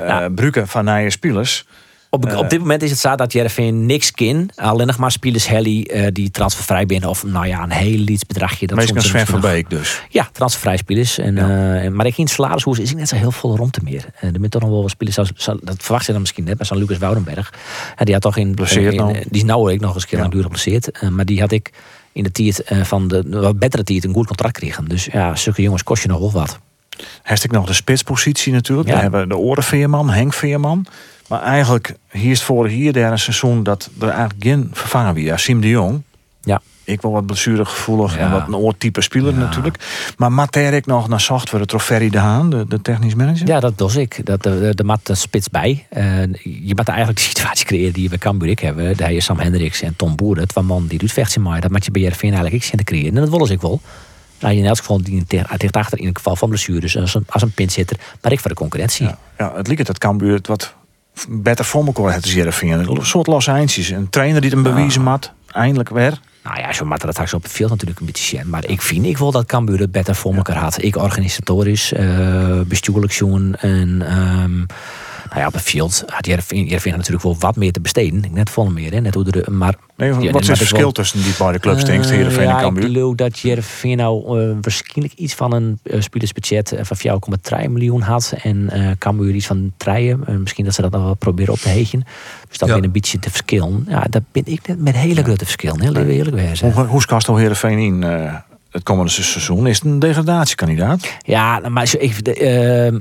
uh, van nieuwe spelers. Op, Eh. op dit moment is het zo dat niks kan. Alleen nog maar spelers Helly uh, die transfervrij binnen. Of nou ja, een heel liets bedragje. Dat Meestal Sven van Beek dus. Ja, transfervrij spelers. En, Ja. eh, maar ik in het salarishoes is ik net zo heel veel rond meer. En er moet toch nog wel wat spelers. Dat verwacht je dan misschien net. Maar zo'n Lucas Woudenberg. Die had toch in. Blesseerd nou. Die is nou nog eens een keer Ja. langdurig geblesseerd. Eh, maar die had ik in de tiert eh, van de wat betere tiert een goed contract kregen. Dus ja, zulke jongens kost je nog wel wat. Heeft ik nog de spitspositie natuurlijk. Ja. We hebben de Orenveerman, Henk Veerman. Maar eigenlijk, hier is het vorig hier derde seizoen dat er eigenlijk geen vervangen wie. Ja, Siem de Jong. Ja. Ik wel wat blessuregevoelig Ja. en wat een oortype speler Ja. natuurlijk. Maar Mater ik nog naar software, Trofferry de Haan, de, de technisch manager. Ja, dat was ik. Dat, de, de mat een spits bij. Eh, je moet eigenlijk de situatie creëren die we bij Cambuur ik hebben. Daar is Sam Hendricks en Tom Boeren. Twee man die doet vechten maar. Dat moet je bij Jervin eigenlijk ik zien te creëren. En dat willen ze ik wel. Nou, in elk geval die achter in het geval van blessures als een, als een pinzitter. Maar ik voor de concurrentie. Ja, ja, het lijkt dat Cambuur het wat beter voor elkaar te vinden. Een soort Los Eindjes. Een trainer die het hem bewijzen mat. Eindelijk weer. Nou ja, zo maakt dat straks op het veld natuurlijk een beetje zien. Maar ik vind ik wel dat Cambuur het beter voor elkaar had. Ik organisatorisch, eh bestuurlijk zoen en... ehm, nou ja, op het veld had Jervin, natuurlijk wel wat meer te besteden. Net vol meer, hè. Net hoe de, maar Nee, Ja, wat is het is verschil wel- tussen die beide clubs, denk ik, Eh, Heerenveen en ja, ik geloof dat Jervin nou eh, waarschijnlijk iets van een uh, spelersbudget eh, van 4,3 miljoen had. En eh Cambuur iets van 3. Uh, misschien dat ze dat nog wel proberen op te hegen. Dus dat Ja. een beetje te verschillen. Ja, dat ben ik net met hele grote verschillen. Heel eerlijk. Hoe, hoe scast Heerenveen in eh, het komende seizoen? Is een degradatiekandidaat? Ja, maar even, eh,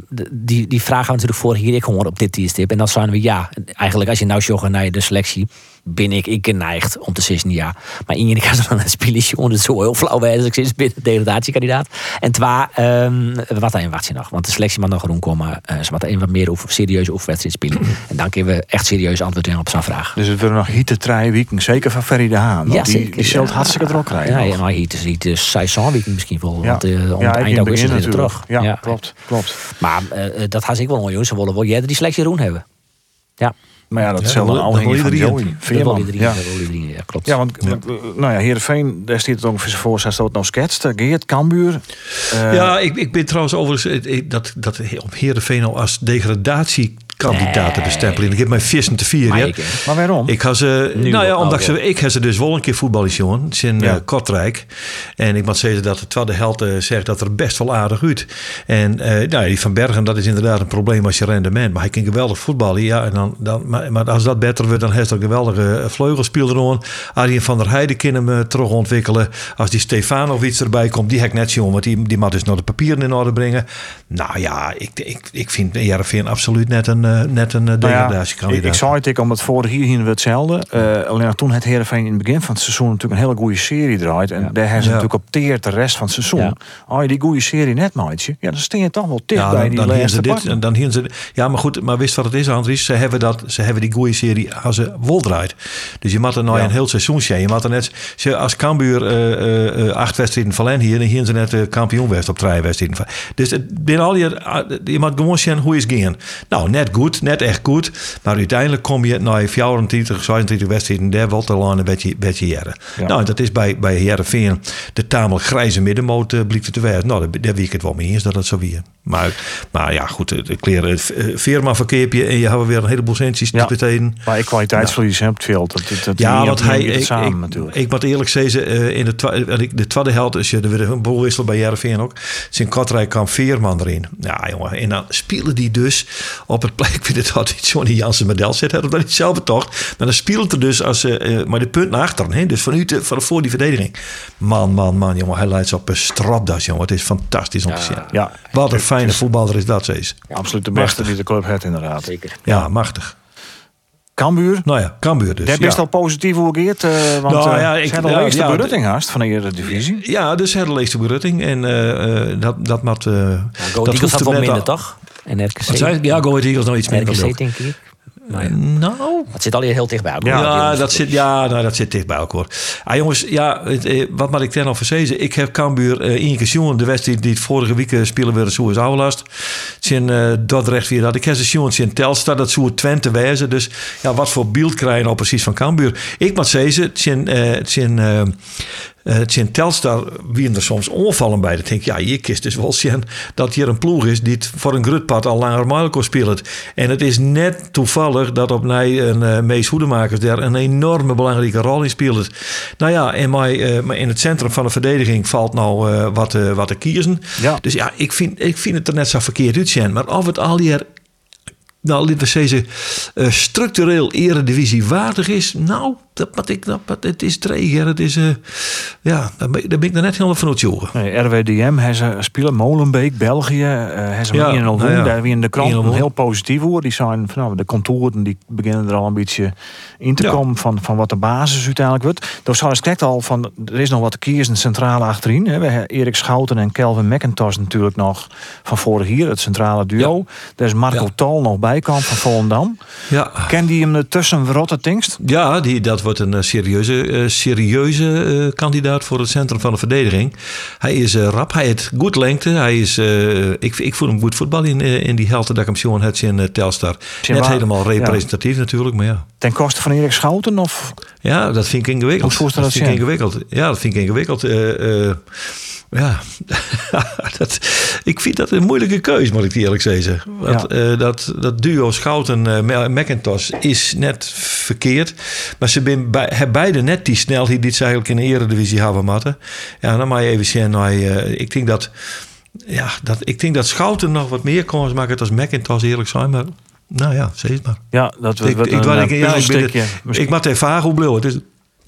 de- die, die vragen we natuurlijk voor hier ik gewoon op dit tijdstip. En dan zijn we ja. Eigenlijk als je nou joggen naar de selectie, ben ik, ik geneigd om te zeggen ja. Maar in je kan dan een spelletje onder zo heel flauw wijze. Ik zit binnen de degradatiekandidaat. En twa, ehm wat een wacht je nog? Want de selectie mag nog rondkomen. Eh ze moeten een wat meer over serieuze oefenwedstrijd spelen. En dan kunnen we echt serieus antwoord geven op zijn vraag. Dus het worden nog hitte treien weken, zeker van Ferry de Haan. want Ja, die, zeker, die zult ja. hartstikke druk krijgen. Ja, ja maar hier is is seizoenweek misschien wel. Ja. Want eh, om Ja, het eind augustus is het terug. Ja, klopt, klopt. Maar eh, dat ze ik wel jongens. Ze willen wel jij die selectie doen hebben. Ja, Maar ja, dat Ja, zal dat dan wil- al dat wil van iedereen. Joey. dat Veerman. Ja. Dat ja, klopt. Ja, want want, eh, nou ja, Heerenveen, daar staat het ongeveer voor, zij staat nou schetst. Geert, Cambuur. eh, ja ik, ik ben trouwens overigens eh, eh, dat, dat op Heerenveen al als degradatiekandidaat te bestempelen. Ik heb mijn vissen te vieren. Maar ja. Maar waarom? Ik had ze, Nu nou ja, omdat ze, ik heb ze dus wel een keer voetballen jongen, in Ja. eh, Kortrijk. En ik moet zeggen dat de tweede helft eh, zegt dat er best wel aardig uit. En eh, nou, die van Bergen, dat is inderdaad een probleem als je rendement. Maar hij kan geweldig voetballen, ja. En dan, dan, maar, maar als dat beter wordt, dan heeft hij een geweldige vleugelspeler. Arjen van der Heijden kan hem terug ontwikkelen. Als die Stefanovic erbij komt, die heb ik net jongen, want die, die moet dus nog de papieren in orde brengen. Nou ja, ik, ik, ik vind Jarvin absoluut net een, eh, net een eh, Nou ja, ik, degradatiekandidaat. ik zou het ik, omdat vorig hier hier we hetzelfde. Eh, alleen toen het Heerenveen in het begin van het seizoen natuurlijk een hele goede serie draait. En daar hebben ze Ja. natuurlijk op teert de rest van het seizoen. Ja. Je die goede serie net maatje, ja, dan steen je toch wel dicht bij dan, die dan hier laatste ze dit. En dan hier ze, ja, maar goed, maar wist wat het is, Andries? Ze hebben dat, ze hebben die goede serie als ze wol draait. Dus je moet er nou Ja. een heel seizoen zijn. Je moet er net, ze- als Cambuur eh, eh, eh, acht wedstrijden van hier, dan hier ze net de kampioen werd op drie wedstrijden. Dus het binnen al je, je moet gewoon zien hoe is het gaan. Nou, net goed, net echt goed. Maar uiteindelijk kom je naar 24, 26 wedstrijden, daar wel te lang een beetje, beetje jaren. Ja. Nou, dat is bij, bij Heerenveen de tamelijk grijze middenmoot uh, blijkt het te wijzen. Nou, daar, daar wie ik het wel mee eens dat het zo weer. Maar, maar ja, goed, de kleren, het Veerman verkeerpje en je hebt weer een heleboel centjes Ja. te besteden. Maar ik kwaliteitsverlies het veel. Dat, dat, dat Ja, want hij, ik, samen ik, natuurlijk. ik moet eerlijk zeggen, eh, in de, twa- eh, de tweede helft, als je er weer een boel wisselt bij Jarveen ook, zijn Kortrijk kwam Veerman erin. Ja, jongen, en dan spelen die dus op het, ik weet het altijd, Johnny Jansen model zit, had dat niet zelf toch. Maar dan speelt er dus als, uh, maar de punt naar achteren, hè? dus vanuit van voor die verdediging. Man, man, man, jongen, hij leidt op een strapdas, jongen. Het is fantastisch om te zien. Ja, Wat een fijne voetballer is dat, Cees. absoluut de beste die de club heeft, inderdaad. Zeker. Ja, machtig. Cambuur. Nou ja, Cambuur dus. Daar best ja. al positief hoe geert, uh, want Nou ja, ja, ik- ja, leegste ja, berutting haast van de Eredivisie. Ja, dus het de berutting. En eh, eh, dat, dat moet... eh Go dat Eagles hoeft had er wel net minder, toch? En RKC. Wat zei? Ja, Go Ahead Eagles nog iets minder. RKC, denk ik. Nou, ja. Nou, Het zit al heel dicht bij elkaar. Ja, dat zit, ja nou, dat zit dicht bij elkaar. Ah, jongens, ja, het, eh, wat moet ik ten al verzezen? Ik heb Cambuur eh één keer gezien. De wedstrijd die het vorige week eh, spelen werd, zo is oudelast. Zijn eh Dordrecht weer dat. Ik heb ze zien in Telstar, dat zou Twente wijzen. Dus ja, wat voor beeld krijg je nou precies van Cambuur? Ik moet zeggen, het zijn, eh, het zijn, eh, eh, het zijn Telstar, wie er soms onvallen bij. Dat denk ik, ja, je kist dus wel zien dat hier een ploeg is die het voor een grutpad al langer Marco speelt. En het is net toevallig dat op mij een eh, Mees Hoedemakers daar een enorme belangrijke rol in speelt. Nou ja, en mij, eh, maar in het centrum van de verdediging valt nou eh, wat, eh, wat te kiezen. Ja. Dus ja, ik vind, ik vind het er net zo verkeerd uitzien. Maar of het al hier nou, laten we zeggen, eh, structureel eredivisie waardig is. Nou, dat wat ik, dat, wat- het is treger. Het is, eh, ja, daar ben, daar ben ik er net helemaal van uitzogen. Nee, RWDM, hij ze spelen Molenbeek, België, uh, hij ze Ja, in nou ja. daar wie in de krant 1-0. heel positief hoor. Die zijn van nou, de contouren die beginnen er al een beetje in te Ja. komen van, van wat de basis uiteindelijk wordt. Door zou het al van er is nog wat te kiezen centrale achterin. Hè. We hebben Erik Schouten en Kelvin McIntosh natuurlijk nog van vorig jaar, het centrale duo. Daar is Marco. Tal nog bij kan van Volendam. Ja, Ken die hem ertussen verrotte tingst? ja die, dat wordt een eh, serieuze, eh, serieuze eh, kandidaat voor het centrum van de verdediging. Hij is rap, hij heeft goed lengte. Hij is, ik, ik voel hem goed voetbal in, in die helte dat ik hem zien het in Telstar. Net waar- helemaal ja. representatief natuurlijk, maar ja. Ten koste van Erik Schouten of Ja, dat vind ik ingewikkeld. Hoe voelt dat vind ik ingewikkeld. Ja, dat vind ik ingewikkeld. Ja, dat, ik vind dat een moeilijke keuze, moet ik die eerlijk zeggen. Want dat, dat duo Schouten uh, McIntosh is net verkeerd. Maar ze hebben beide net die snelheid die ze eigenlijk in de eredivisie hebben matten. Ja, dan je even zien. Nou, eh, ik denk dat... Ja, dat, ik denk dat Schouten nog wat meer kans maken als McIntosh eerlijk zijn. Maar nou ja, zeg het maar. ja, dat Ik, ik, een, ik, eh, ja, ik, ben het- Misschien- ik maak even vragen hoe blauw. Het is,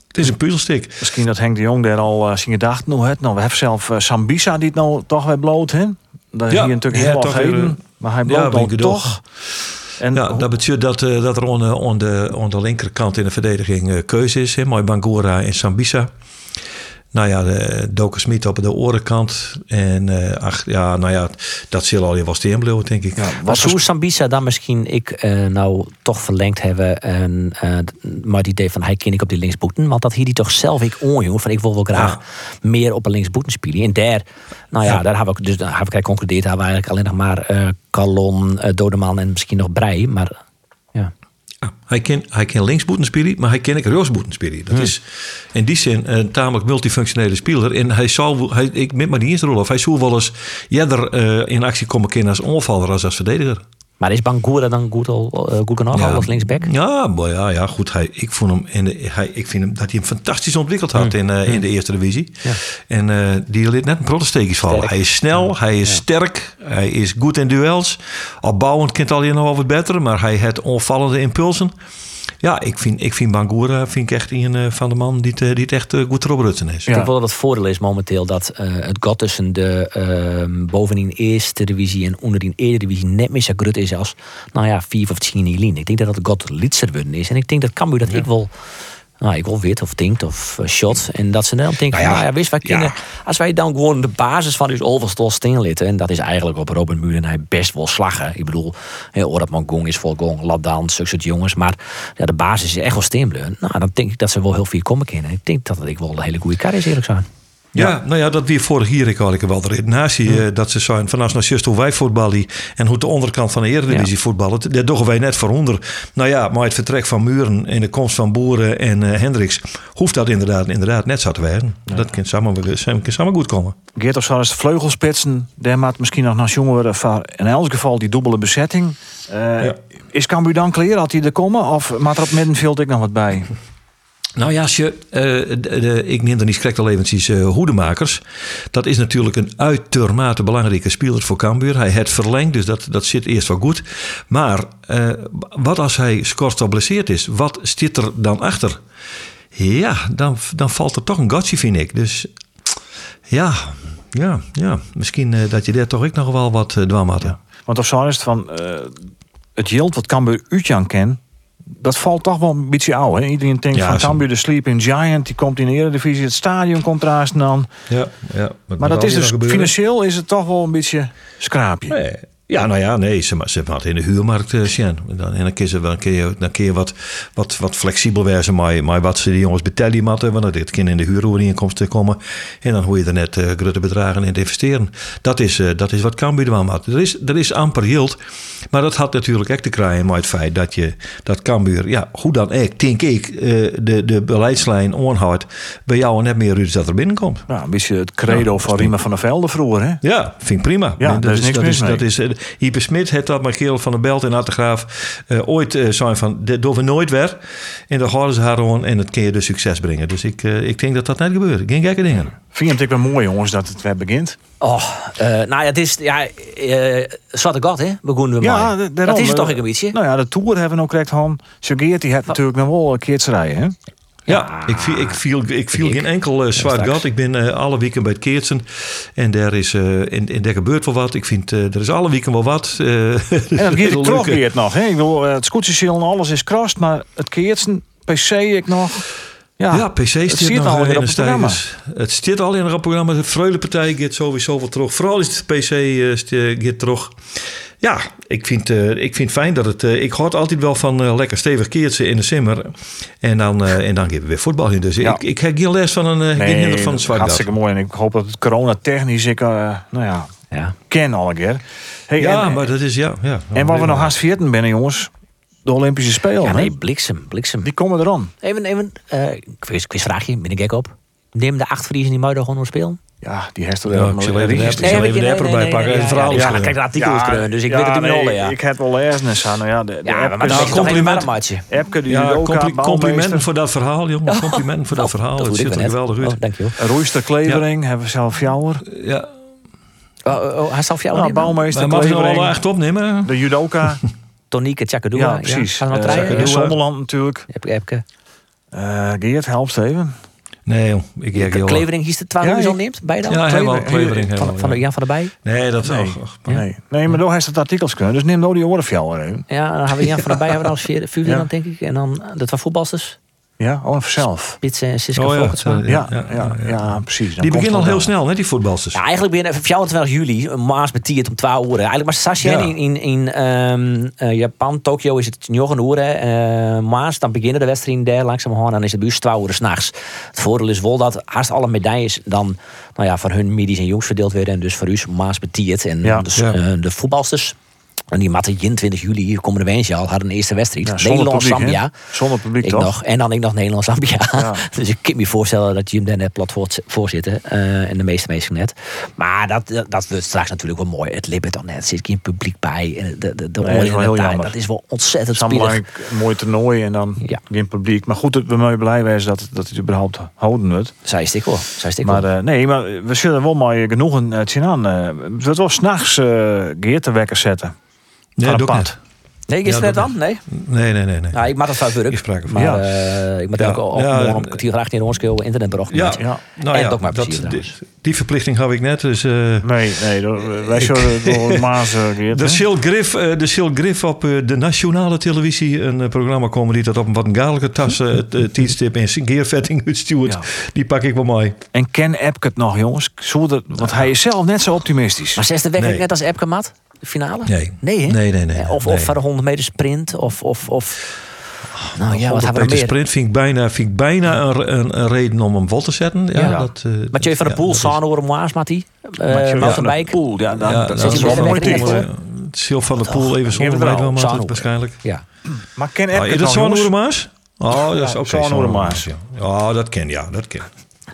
het is een puzzelstuk. Misschien dat Henk de Jong daar al uh, zijn gedacht nou het. Nou, we hebben zelf uh, Sambisa die het nou toch weer bloot, hè? Is Ja, hier natuurlijk ja, heel toch heden, weer, maar hij ik dan toch. En Ja, dat betekent dat, eh, dat er aan de, aan, de, aan de linkerkant in de verdediging eh, keuze is. Hè? Mooi Bangura en Sambisa. Nou ja, de Doker Smit op de orenkant. En eh, ach, ja, nou ja, dat zal al je wel steenbleeuwen, denk ik. Was hoe Sambisa dan misschien ik eh, nou toch verlengd hebben en eh, maar het idee van hij ken ik op die linksboeten, want dat hier die toch zelf ik onjoen van ik wil wel graag meer op een linksboeten spelen en daar, nou ja, Ja. daar hebben we dus daar hebben we concludeerd hebben we eigenlijk alleen nog maar eh Calon, Dodeman en misschien nog Brei, maar ja. Ja, hij kan, hij kan spelen, maar hij kan ook spelen. Dat is in die zin een tamelijk multifunctionele speler. En hij zou, hij, ik met maar niet eens rol of hij zou wel eens eerder eh, in actie komen kunnen als onvaller als als verdediger. Maar is Bangura dan goed, al, eh, goed genoeg al als linksback? Ja, maar ja, ja, goed. Hij, ik, vond hem in de, hij, ik vind hem, dat hij hem fantastisch ontwikkeld had in, eh, in de eerste divisie. En eh, die liet net een protesteekjes vallen. Hij is snel, hij is sterk, hij is goed in duels. Opbouwend kent al nog wel wat beter, maar hij heeft onvallende impulsen. Ja, ik vind, ik vind Bangura vind ik echt een eh, van de man die het, eh, die het echt eh, goed erop rutsen is. Ja. Ik denk wel dat het voordeel is momenteel dat eh, het gat tussen de ehm bovenin eerste divisie en onderin eerste divisie net meer zo groot is als nou ja, vier of tien in lijn. Ik denk dat het gat litser worden is. En ik denk dat Cambuur dat ik wel nou, ik wil wit of tinkt of eh, shot. En dat ze dan denken, Nou nou ja, ja, wist wij ja. kunnen, als wij dan gewoon de basis van dus overstol steenlitten, en dat is eigenlijk op Robin Muur en hij best wel slaggen. Ik bedoel, heel Orad Gong is vol gong, Ladan, zulke soort jongens. Maar ja, de basis is echt wel steenbleun. Nou, dan denk ik dat ze wel heel veel komen kennen. Ik denk dat het ik wel een hele goede kar is, eerlijk zijn. Ja, nou ja, dat weer vorig jaar ik had ik wel de redenatie. eh, dat ze zijn vanaf nou juist hoe wij voetballen en hoe de onderkant van de Eredivisie voetballen. Daar doen wij net voor onder. Nou ja, maar het vertrek van Muren en de komst van Boeren en eh, Hendricks hoeft dat inderdaad, inderdaad net zo te werden. Dat kan samen, kan samen goed komen. Geert of zoals de vleugelspitsen, daar maakt misschien nog naar jongeren van in elk geval die dubbele bezetting. Eh, Ja. Is Cambuur dan klaar? Had hij er komen? Of maakt er op middenveld ik nog wat bij? Nou ja, als je, uh, de, ik neem dan niet schrek al eventjes uh, Hoedemakers. Dat is natuurlijk een uitermate belangrijke speler voor Cambuur. Hij het verlengd, dus dat, dat zit eerst wel goed. Maar uh, wat als hij scoort geblesseerd is? Wat zit er dan achter? Ja, dan, dan valt er toch een gotje, vind ik. Dus ja, ja, ja. misschien dat je daar toch ook nog wel wat dwam had. Want of zo is het van... het yield wat Cambuur Utjan kent dat valt toch wel een beetje oud. Hè? Iedereen denkt ja, van Cambuur de Sleeping Giant, die komt in de Eredivisie, het stadion komt ernaast dan. Ja, ja. Maar dat is dus financieel is het toch wel een beetje scraapje. Nee, ja, nou ja, nee, ze, ze had in de huurmarkt uh, En dan, en dan kun je, dan kun je, dan kun je wat, wat, wat flexibel wezen maar, maar wat ze die jongens betellen moeten. Want dit kind in de huurovereenkomsten komen. En dan hoe je er net uh, grote bedragen in investeren. Dat is, uh, dat is wat Cambuur wel had. Er is, er is amper yield. Maar dat had natuurlijk echt te krijgen met het feit dat je dat Cambuur, ja, hoe dan ook, denk ik, de, de beleidslijn onhoudt bij jou net meer dat er binnenkomt. Nou, een beetje het credo ja, van Riemen van der Velde vroeger, hè? Ja, vind ik prima. Ja, dat, is niks dat is, dat is, Hyper Smit heeft dat met van der Belt en Attegraaf uh, ooit uh, zijn van, dit doen we nooit weer. En dan houden ze haar gewoon en het kun je dus succes brengen. Dus ik, uh, ik denk dat dat net gebeurt. Geen gekke dingen. Vind je het wel mooi, jongens, dat het weer begint? Oh, nou ja, het is, ja, uh, Zwarte God, hè, begonnen we ja, maar. Dat is het toch een beetje. Nou ja, de Tour hebben we ook correct, Han. Sugeert, die heeft natuurlijk nog wel een keertje rijden, hè? Ja, ik viel, ik viel, ik viel geen enkel uh, zwart gat. Ik ben uh, alle weken bij het Keertsen. En daar, is, uh, en, en daar gebeurt wel wat. Ik vind, er is alle weken wel wat. en dat gaat toch weer nog. Hè? Ik wil, het scootjesiel en alles is krast. Maar het Keertsen, PC ik nog... Ja, ja PC zit nog al in het programma. Het zit al in het programma. De Freulepartij gaat sowieso wel terug. Vooral is het PC uh, gaat terug. Ja, ik vind, uh, ik vind fijn dat het. Uh, ik houd altijd wel van uh, lekker stevig keertje in de simmer. En dan, en dan geven we weer voetbal in. Dus ja. ik, ik heb geen les van een nee, hinder van zwart. Hartstikke mooi. En ik hoop dat het corona technisch ik nou ja, ja. ken al een keer. Hey, ja, en, maar dat is ja. ja en wat we nog haast 14 binnen, jongens. De Olympische Spelen. Ja, nee, bliksem, bliksem. Die komen er aan. Even, even uh, quiz, quizvraagje, ben ik gek op. Neem de acht Friesen die Muiden gewoon spelen? Ja, die heeft er ja, ik zal even, zal even de app erbij pakken. Nee, ja, kijk, de artikel ja, dus ik weet het niet meer ja. Ik heb wel ergens nou ja, de, de ja, maar dat is compliment, een Epke, die ja, compli complimenten voor dat verhaal, jongen. Complimenten voor dat verhaal. Het ziet er geweldig uit. Dankjewel. Roeister Klevering hebben we zelf jouwer. Ja. Oh, oh, hij zal jou nou, Bouwmeester Klevering. Mag echt opnemen? De judoka. Tonieke Tjakadua. Ja, precies. Gaan we rijden? Zonderland natuurlijk. Epke. Geert, help Steven. Nee. Ik, ik Klevering de 12 ja, al neemt? Bij dan? Ja, helemaal. Klevering. Van, van, de, Jan van der Bij? Nee, dat nee. Och, nee. nee, maar door heeft het artikels kunnen. Dus neem nou die oren voor Ja, dan hebben we Jan van der Bij hebben we als vierde, dan denk ik. En dan, dat was voetbalsters. Ja, oh, zelf. Spits en Siska oh, ja, ja, ja, ja, ja, precies. Dan die beginnen al heel snel, hè, die voetbalsters. Ja, eigenlijk beginnen even 24 juli, een maas met tiert om 12 uur. Eigenlijk maar Sasha in, in, in um, uh, Japan, Tokio is het 9 uur. Uh, maas, dan beginnen de wedstrijden daar langzaam dan is het buurt 12 uur s'nachts. Het voordeel is wel dat haast alle medailles dan nou ja, voor hun middies en jongs verdeeld werden. En dus voor u maas betiert. En ja, dus, uh, de voetbalsters en die matte 20 juli, hier komende weekend al, hadden een eerste wedstrijd. Ja, Nederland-Zambia. Zonder publiek ik toch? Nog, en dan ik nog Nederland-Zambia. Ja. dus ik kan me voorstellen dat Jim daar net plat voorzitten. Uh, en de meeste mensen net. Maar dat, dat, wordt straks natuurlijk wel mooi. Het liep dan net. Er zit geen publiek bij. De, de, de nee, dat, is dat is wel ontzettend spannend. Een mooi toernooi en dan ja. geen publiek. Maar goed, we moeten blij zijn dat, dat het überhaupt houden wordt. Zij stik wel. Zij stik maar uh, nee, maar we zullen wel maar genoegen uh, zien aan. Uh, we willen wel s'nachts uh, Geert te wekker zetten. Nee, doe ik Nee, is het net dan? Nee? Nee, nee, nee. nee. Nou, ik maak het vaak druk. Ik sprak maar ja. uh, ik moet ja. ook ja, morgen om kwartier graag in Roonskeel internetbrocht. Ja, ja. Nou, en ja, maar dat, die, die, verplichting heb ik net. Dus, uh, nee, nee, wij zullen door Maas De Sil Griff, uh, de Sil Griff op de nationale televisie. Een programma komen die dat op een wat een tas uh, tijdstip en gearvetting uitstuurt. Ja. Die pak ik wel mooi. En ken Epke het nog, jongens? Zonder, want hij is zelf net zo optimistisch. Maar zesde werkelijk net als Epke, Mat? De finale? Nee. Nee, hè? Nee, nee, nee. Of, nee. of voor de 100 meter sprint. Of, of, of... Nou ja, wat hebben we meer? sprint vind ik bijna, vind ik bijna een, een, een reden om hem vol te zetten. Ja, ja. Dat, uh, Mathieu van der Poel, ja, Sanoor, Moas, Mattie. Uh, Mountainbike. Poel, ja, dan, ja, dat, dat is wel mooi team. Sil van der Poel even zonder wel waarschijnlijk. Ja. Maar ken Epke Is dat Sanoor Maas? Oh, dat is ook Sanoor Maas. Ja, dat ken ja, dat ken.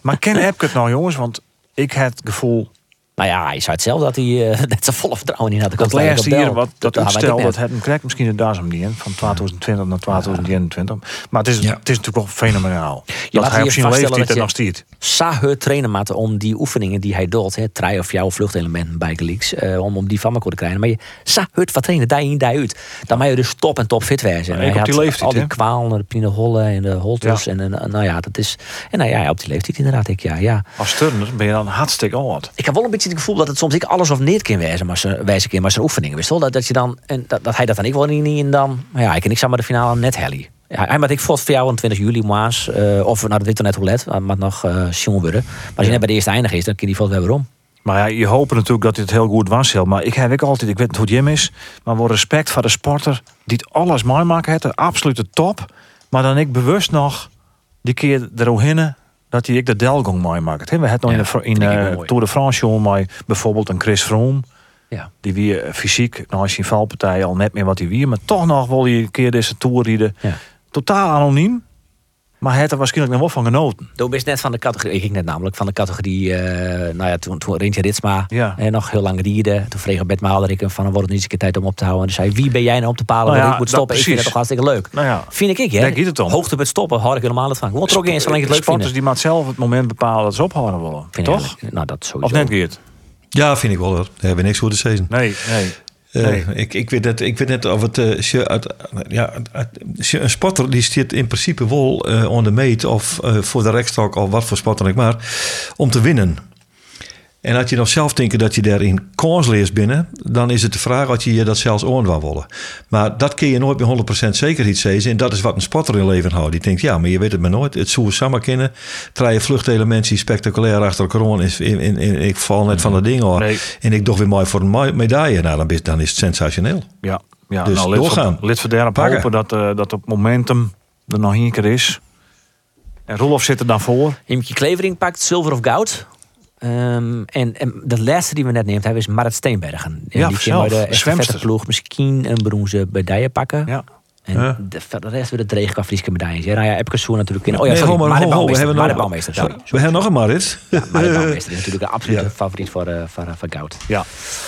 Maar ken Epke het nou jongens? Want ik heb het gevoel Nou ja, hij zei het zelf dat hij uh, net zo volle vertrouwen in had. Dat laatste hier, wat, dat uitstel, dat het krijgt misschien het daar niet in. Van 2020 naar 2021. Maar het is, ja. het is natuurlijk wel fenomenaal. Je dat hij op zijn leeftijd er nog stiert. Sa trainen maten om die oefeningen die hij doet. Hè, trui of jouw vluchtelementen bij Leaks. Uh, om, om die van te krijgen. Maar je sa het wat trainen, daar in, daar uit. Dan mag je dus top en top fit wezen. En op die leeftijd, al die kwalen, de Holle en de holters. En, en nou ja, dat is... En nou ja, op die leeftijd inderdaad. Ik, ja, ja. Als turner ben je dan hartstikke oud. Ik heb wel een beetje het gevoel dat het soms ik alles of niet kan wijzen, maar ze wijze keer maar zijn oefeningen. Wist wel dat, dat je dan en dat, dat hij dat dan ik wel niet en dan. Maar ja, ik en ik zou maar de finale net helly. Ja, hij ik vond voor jou aan 20 juli maas uh, of nou dat weet net hoe let, maar nog uh, worden. Maar als je net bij de eerste eindig is, dan kun je die valt weer om. Maar ja, je hoopt natuurlijk dat dit heel goed was. Maar ik heb ik altijd, ik weet niet hoe Jim is, maar voor respect voor de sporter die het alles mooi maakt, de absolute top. Maar dan ik bewust nog die keer eroverheen dat hij ik de Delgong mooi maakt. We hebben nog in, de, in uh, Tour de France maar bijvoorbeeld een Chris Froome. Ja. Die wie uh, fysiek, nou je valpartij al net meer wat hij wie, maar toch nog wil je een keer deze Tour rijden. Ja. Totaal anoniem. Maar hij heeft er waarschijnlijk nog wel van genoten. Toen best net van de categorie, ik ging net namelijk van de categorie, uh, nou ja, toen, toen Rintje Ritsma ja. en nog heel lang rieden. Toen vreeg Bert Maalderik van, wordt het niet eens een keer tijd om op te houden. En zei, wie ben jij nou op te palen nou ja, ik moet stoppen? Ik vind het toch hartstikke leuk. Nou ja. Vind ik, hè? het om. Hoogte met stoppen, had ik helemaal het van. Gewoon trok eens, zolang ik het leuk vind. die maar zelf het moment bepalen dat ze ophouden willen. Toch? Nou, dat sowieso. Of net Geert? Ja, vind ik wel. Daar hebben we niks voor de season. Nee, nee. Uh, ik, ik, weet net, ik weet net of het. Uh, uit, ja, een spotter die stiert in principe wel uh, on de meet of voor de rekstok of wat voor spotter ik maar. om te winnen. En als je nog zelf denkt dat je daarin kans leert binnen, dan is het de vraag of je je dat zelfs oor wil willen. Maar dat kun je nooit met 100% zekerheid zeggen. En dat is wat een spotter in leven houdt. Die denkt, ja, maar je weet het maar nooit. Het zou samen kennen. Treien vluchtelementen spectaculair achter elkaar in, in, in, in, ik val net van de dingen hoor. En ik doch weer mooi voor een medaille. Nou, dan is, dan is het sensationeel. Ja, ja dus nou, doorgaan. Lid van hopen dat, uh, dat op momentum er nog een keer is. En Rolof zit er dan voor. Imke Klevering pakt zilver of goud. Um, en, en, de laatste die we net neemt hebben is Marit Steenbergen. Ja, die bij de ploeg misschien een bronzen medaille pakken. Ja. En de, de rest weer de dreigkafrieske medailles. Ja, nou ja, Epke Soer natuurlijk in. Oh ja, sorry, maar, ho, ho, we hebben nog, Bouwmeester, sorry, We hebben nog een Marit. Ja, Marit Bouwmeester is natuurlijk een absolute favoriet voor, uh, voor, uh, voor goud. Ja.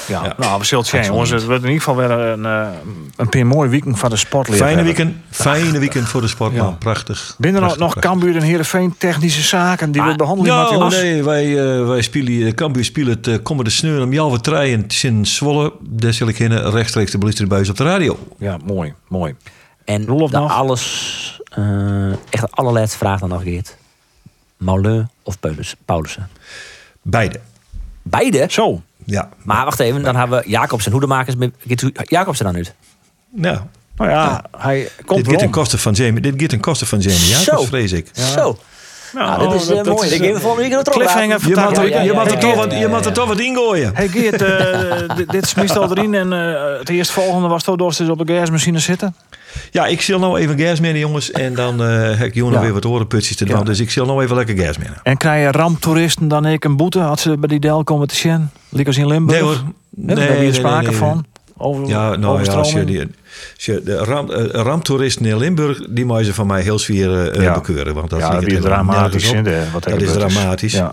Ja. ja. nou, we zullen het zien, jongens. Het wordt in ieder geval weer een, uh, een paar mooi weekend van de sportleer. Fijne weekend, fijne weekend voor de sportman. Prachtig. Binnen nog, nog Cambuur en Heerenveen technische zaken die we behandelen, ja, nee, wij, uh, wij spelen, Cambuur speelt het komende sneur om wat treien in Zwolle. Daar zal ik rechtstreeks de beluisterbuis op de radio. Ja, mooi, mooi. En de alles, uh, echt de allerlaatste vraag dan nog, Geert. Of Paulussen? Beide. Beide? Zo. Ja. Maar wacht even, dan hebben we Jacobsen. Hoe de makers Jacobsen dan uit? Ja. Nou ja, hij komt dit gaat een kosten van Jamie. Dit gaat een kosten van Jamie. Ja, dat vrees ik. Zo. Nou, nou, dit is uh, mooi. Ik geef volgende week een Cliffhanger. Je mag er, je er, toch, wat, je mag er toch wat ingooien. Hey Geert, uh, dit, smist al erin. En uh, het eerstvolgende was toch door op de gasmachine zitten? Ja, ik zal nou even gas mee, jongens. En dan uh, heb ik jullie ja. weer wat orenputjes te doen. Ja. Dus ik zal nou even lekker gas mee. En krijg je ramptoeristen dan ik een boete? Had ze bij die Del komen te zien? Liekers in Limburg? Nee hoor. Nee, Daar heb je sprake van? Over, ja, nou ja, als je die, de ram, uh, ramptoeristen in Limburg, die mogen ze van mij heel zwier uh, ja. bekeuren. Want dat ja, is dramatisch. In de, wat dat is dramatisch. Ja,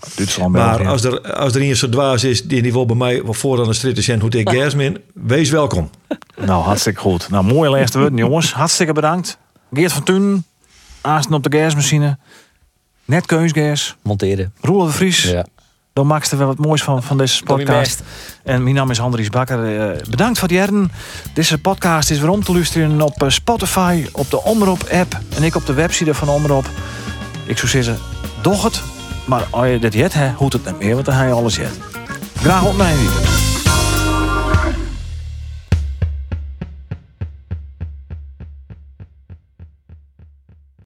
maar als er, als er een zo dwaas is die die wil bij mij voor dan een strijd zijn hoe ik gas min, wees welkom. Nou, hartstikke goed. Nou, mooie laatste woorden, jongens. Hartstikke bedankt. Geert van Tunen, Aasten op de gasmachine. Net keusgas. Monteren. Roel de Vries. Ja. Dan maakste we wat moois van, van deze podcast. En mijn naam is Andries Bakker. Uh, bedankt voor het jaren. Deze podcast is weer om te luisteren op eh, Spotify, op de Omroep-app en ik op de website van Omroep. Ik zou zeggen, doch het. Maar als je dit jet, hoe het niet meer, want dan ga je alles jet. Graag op mijn weekend.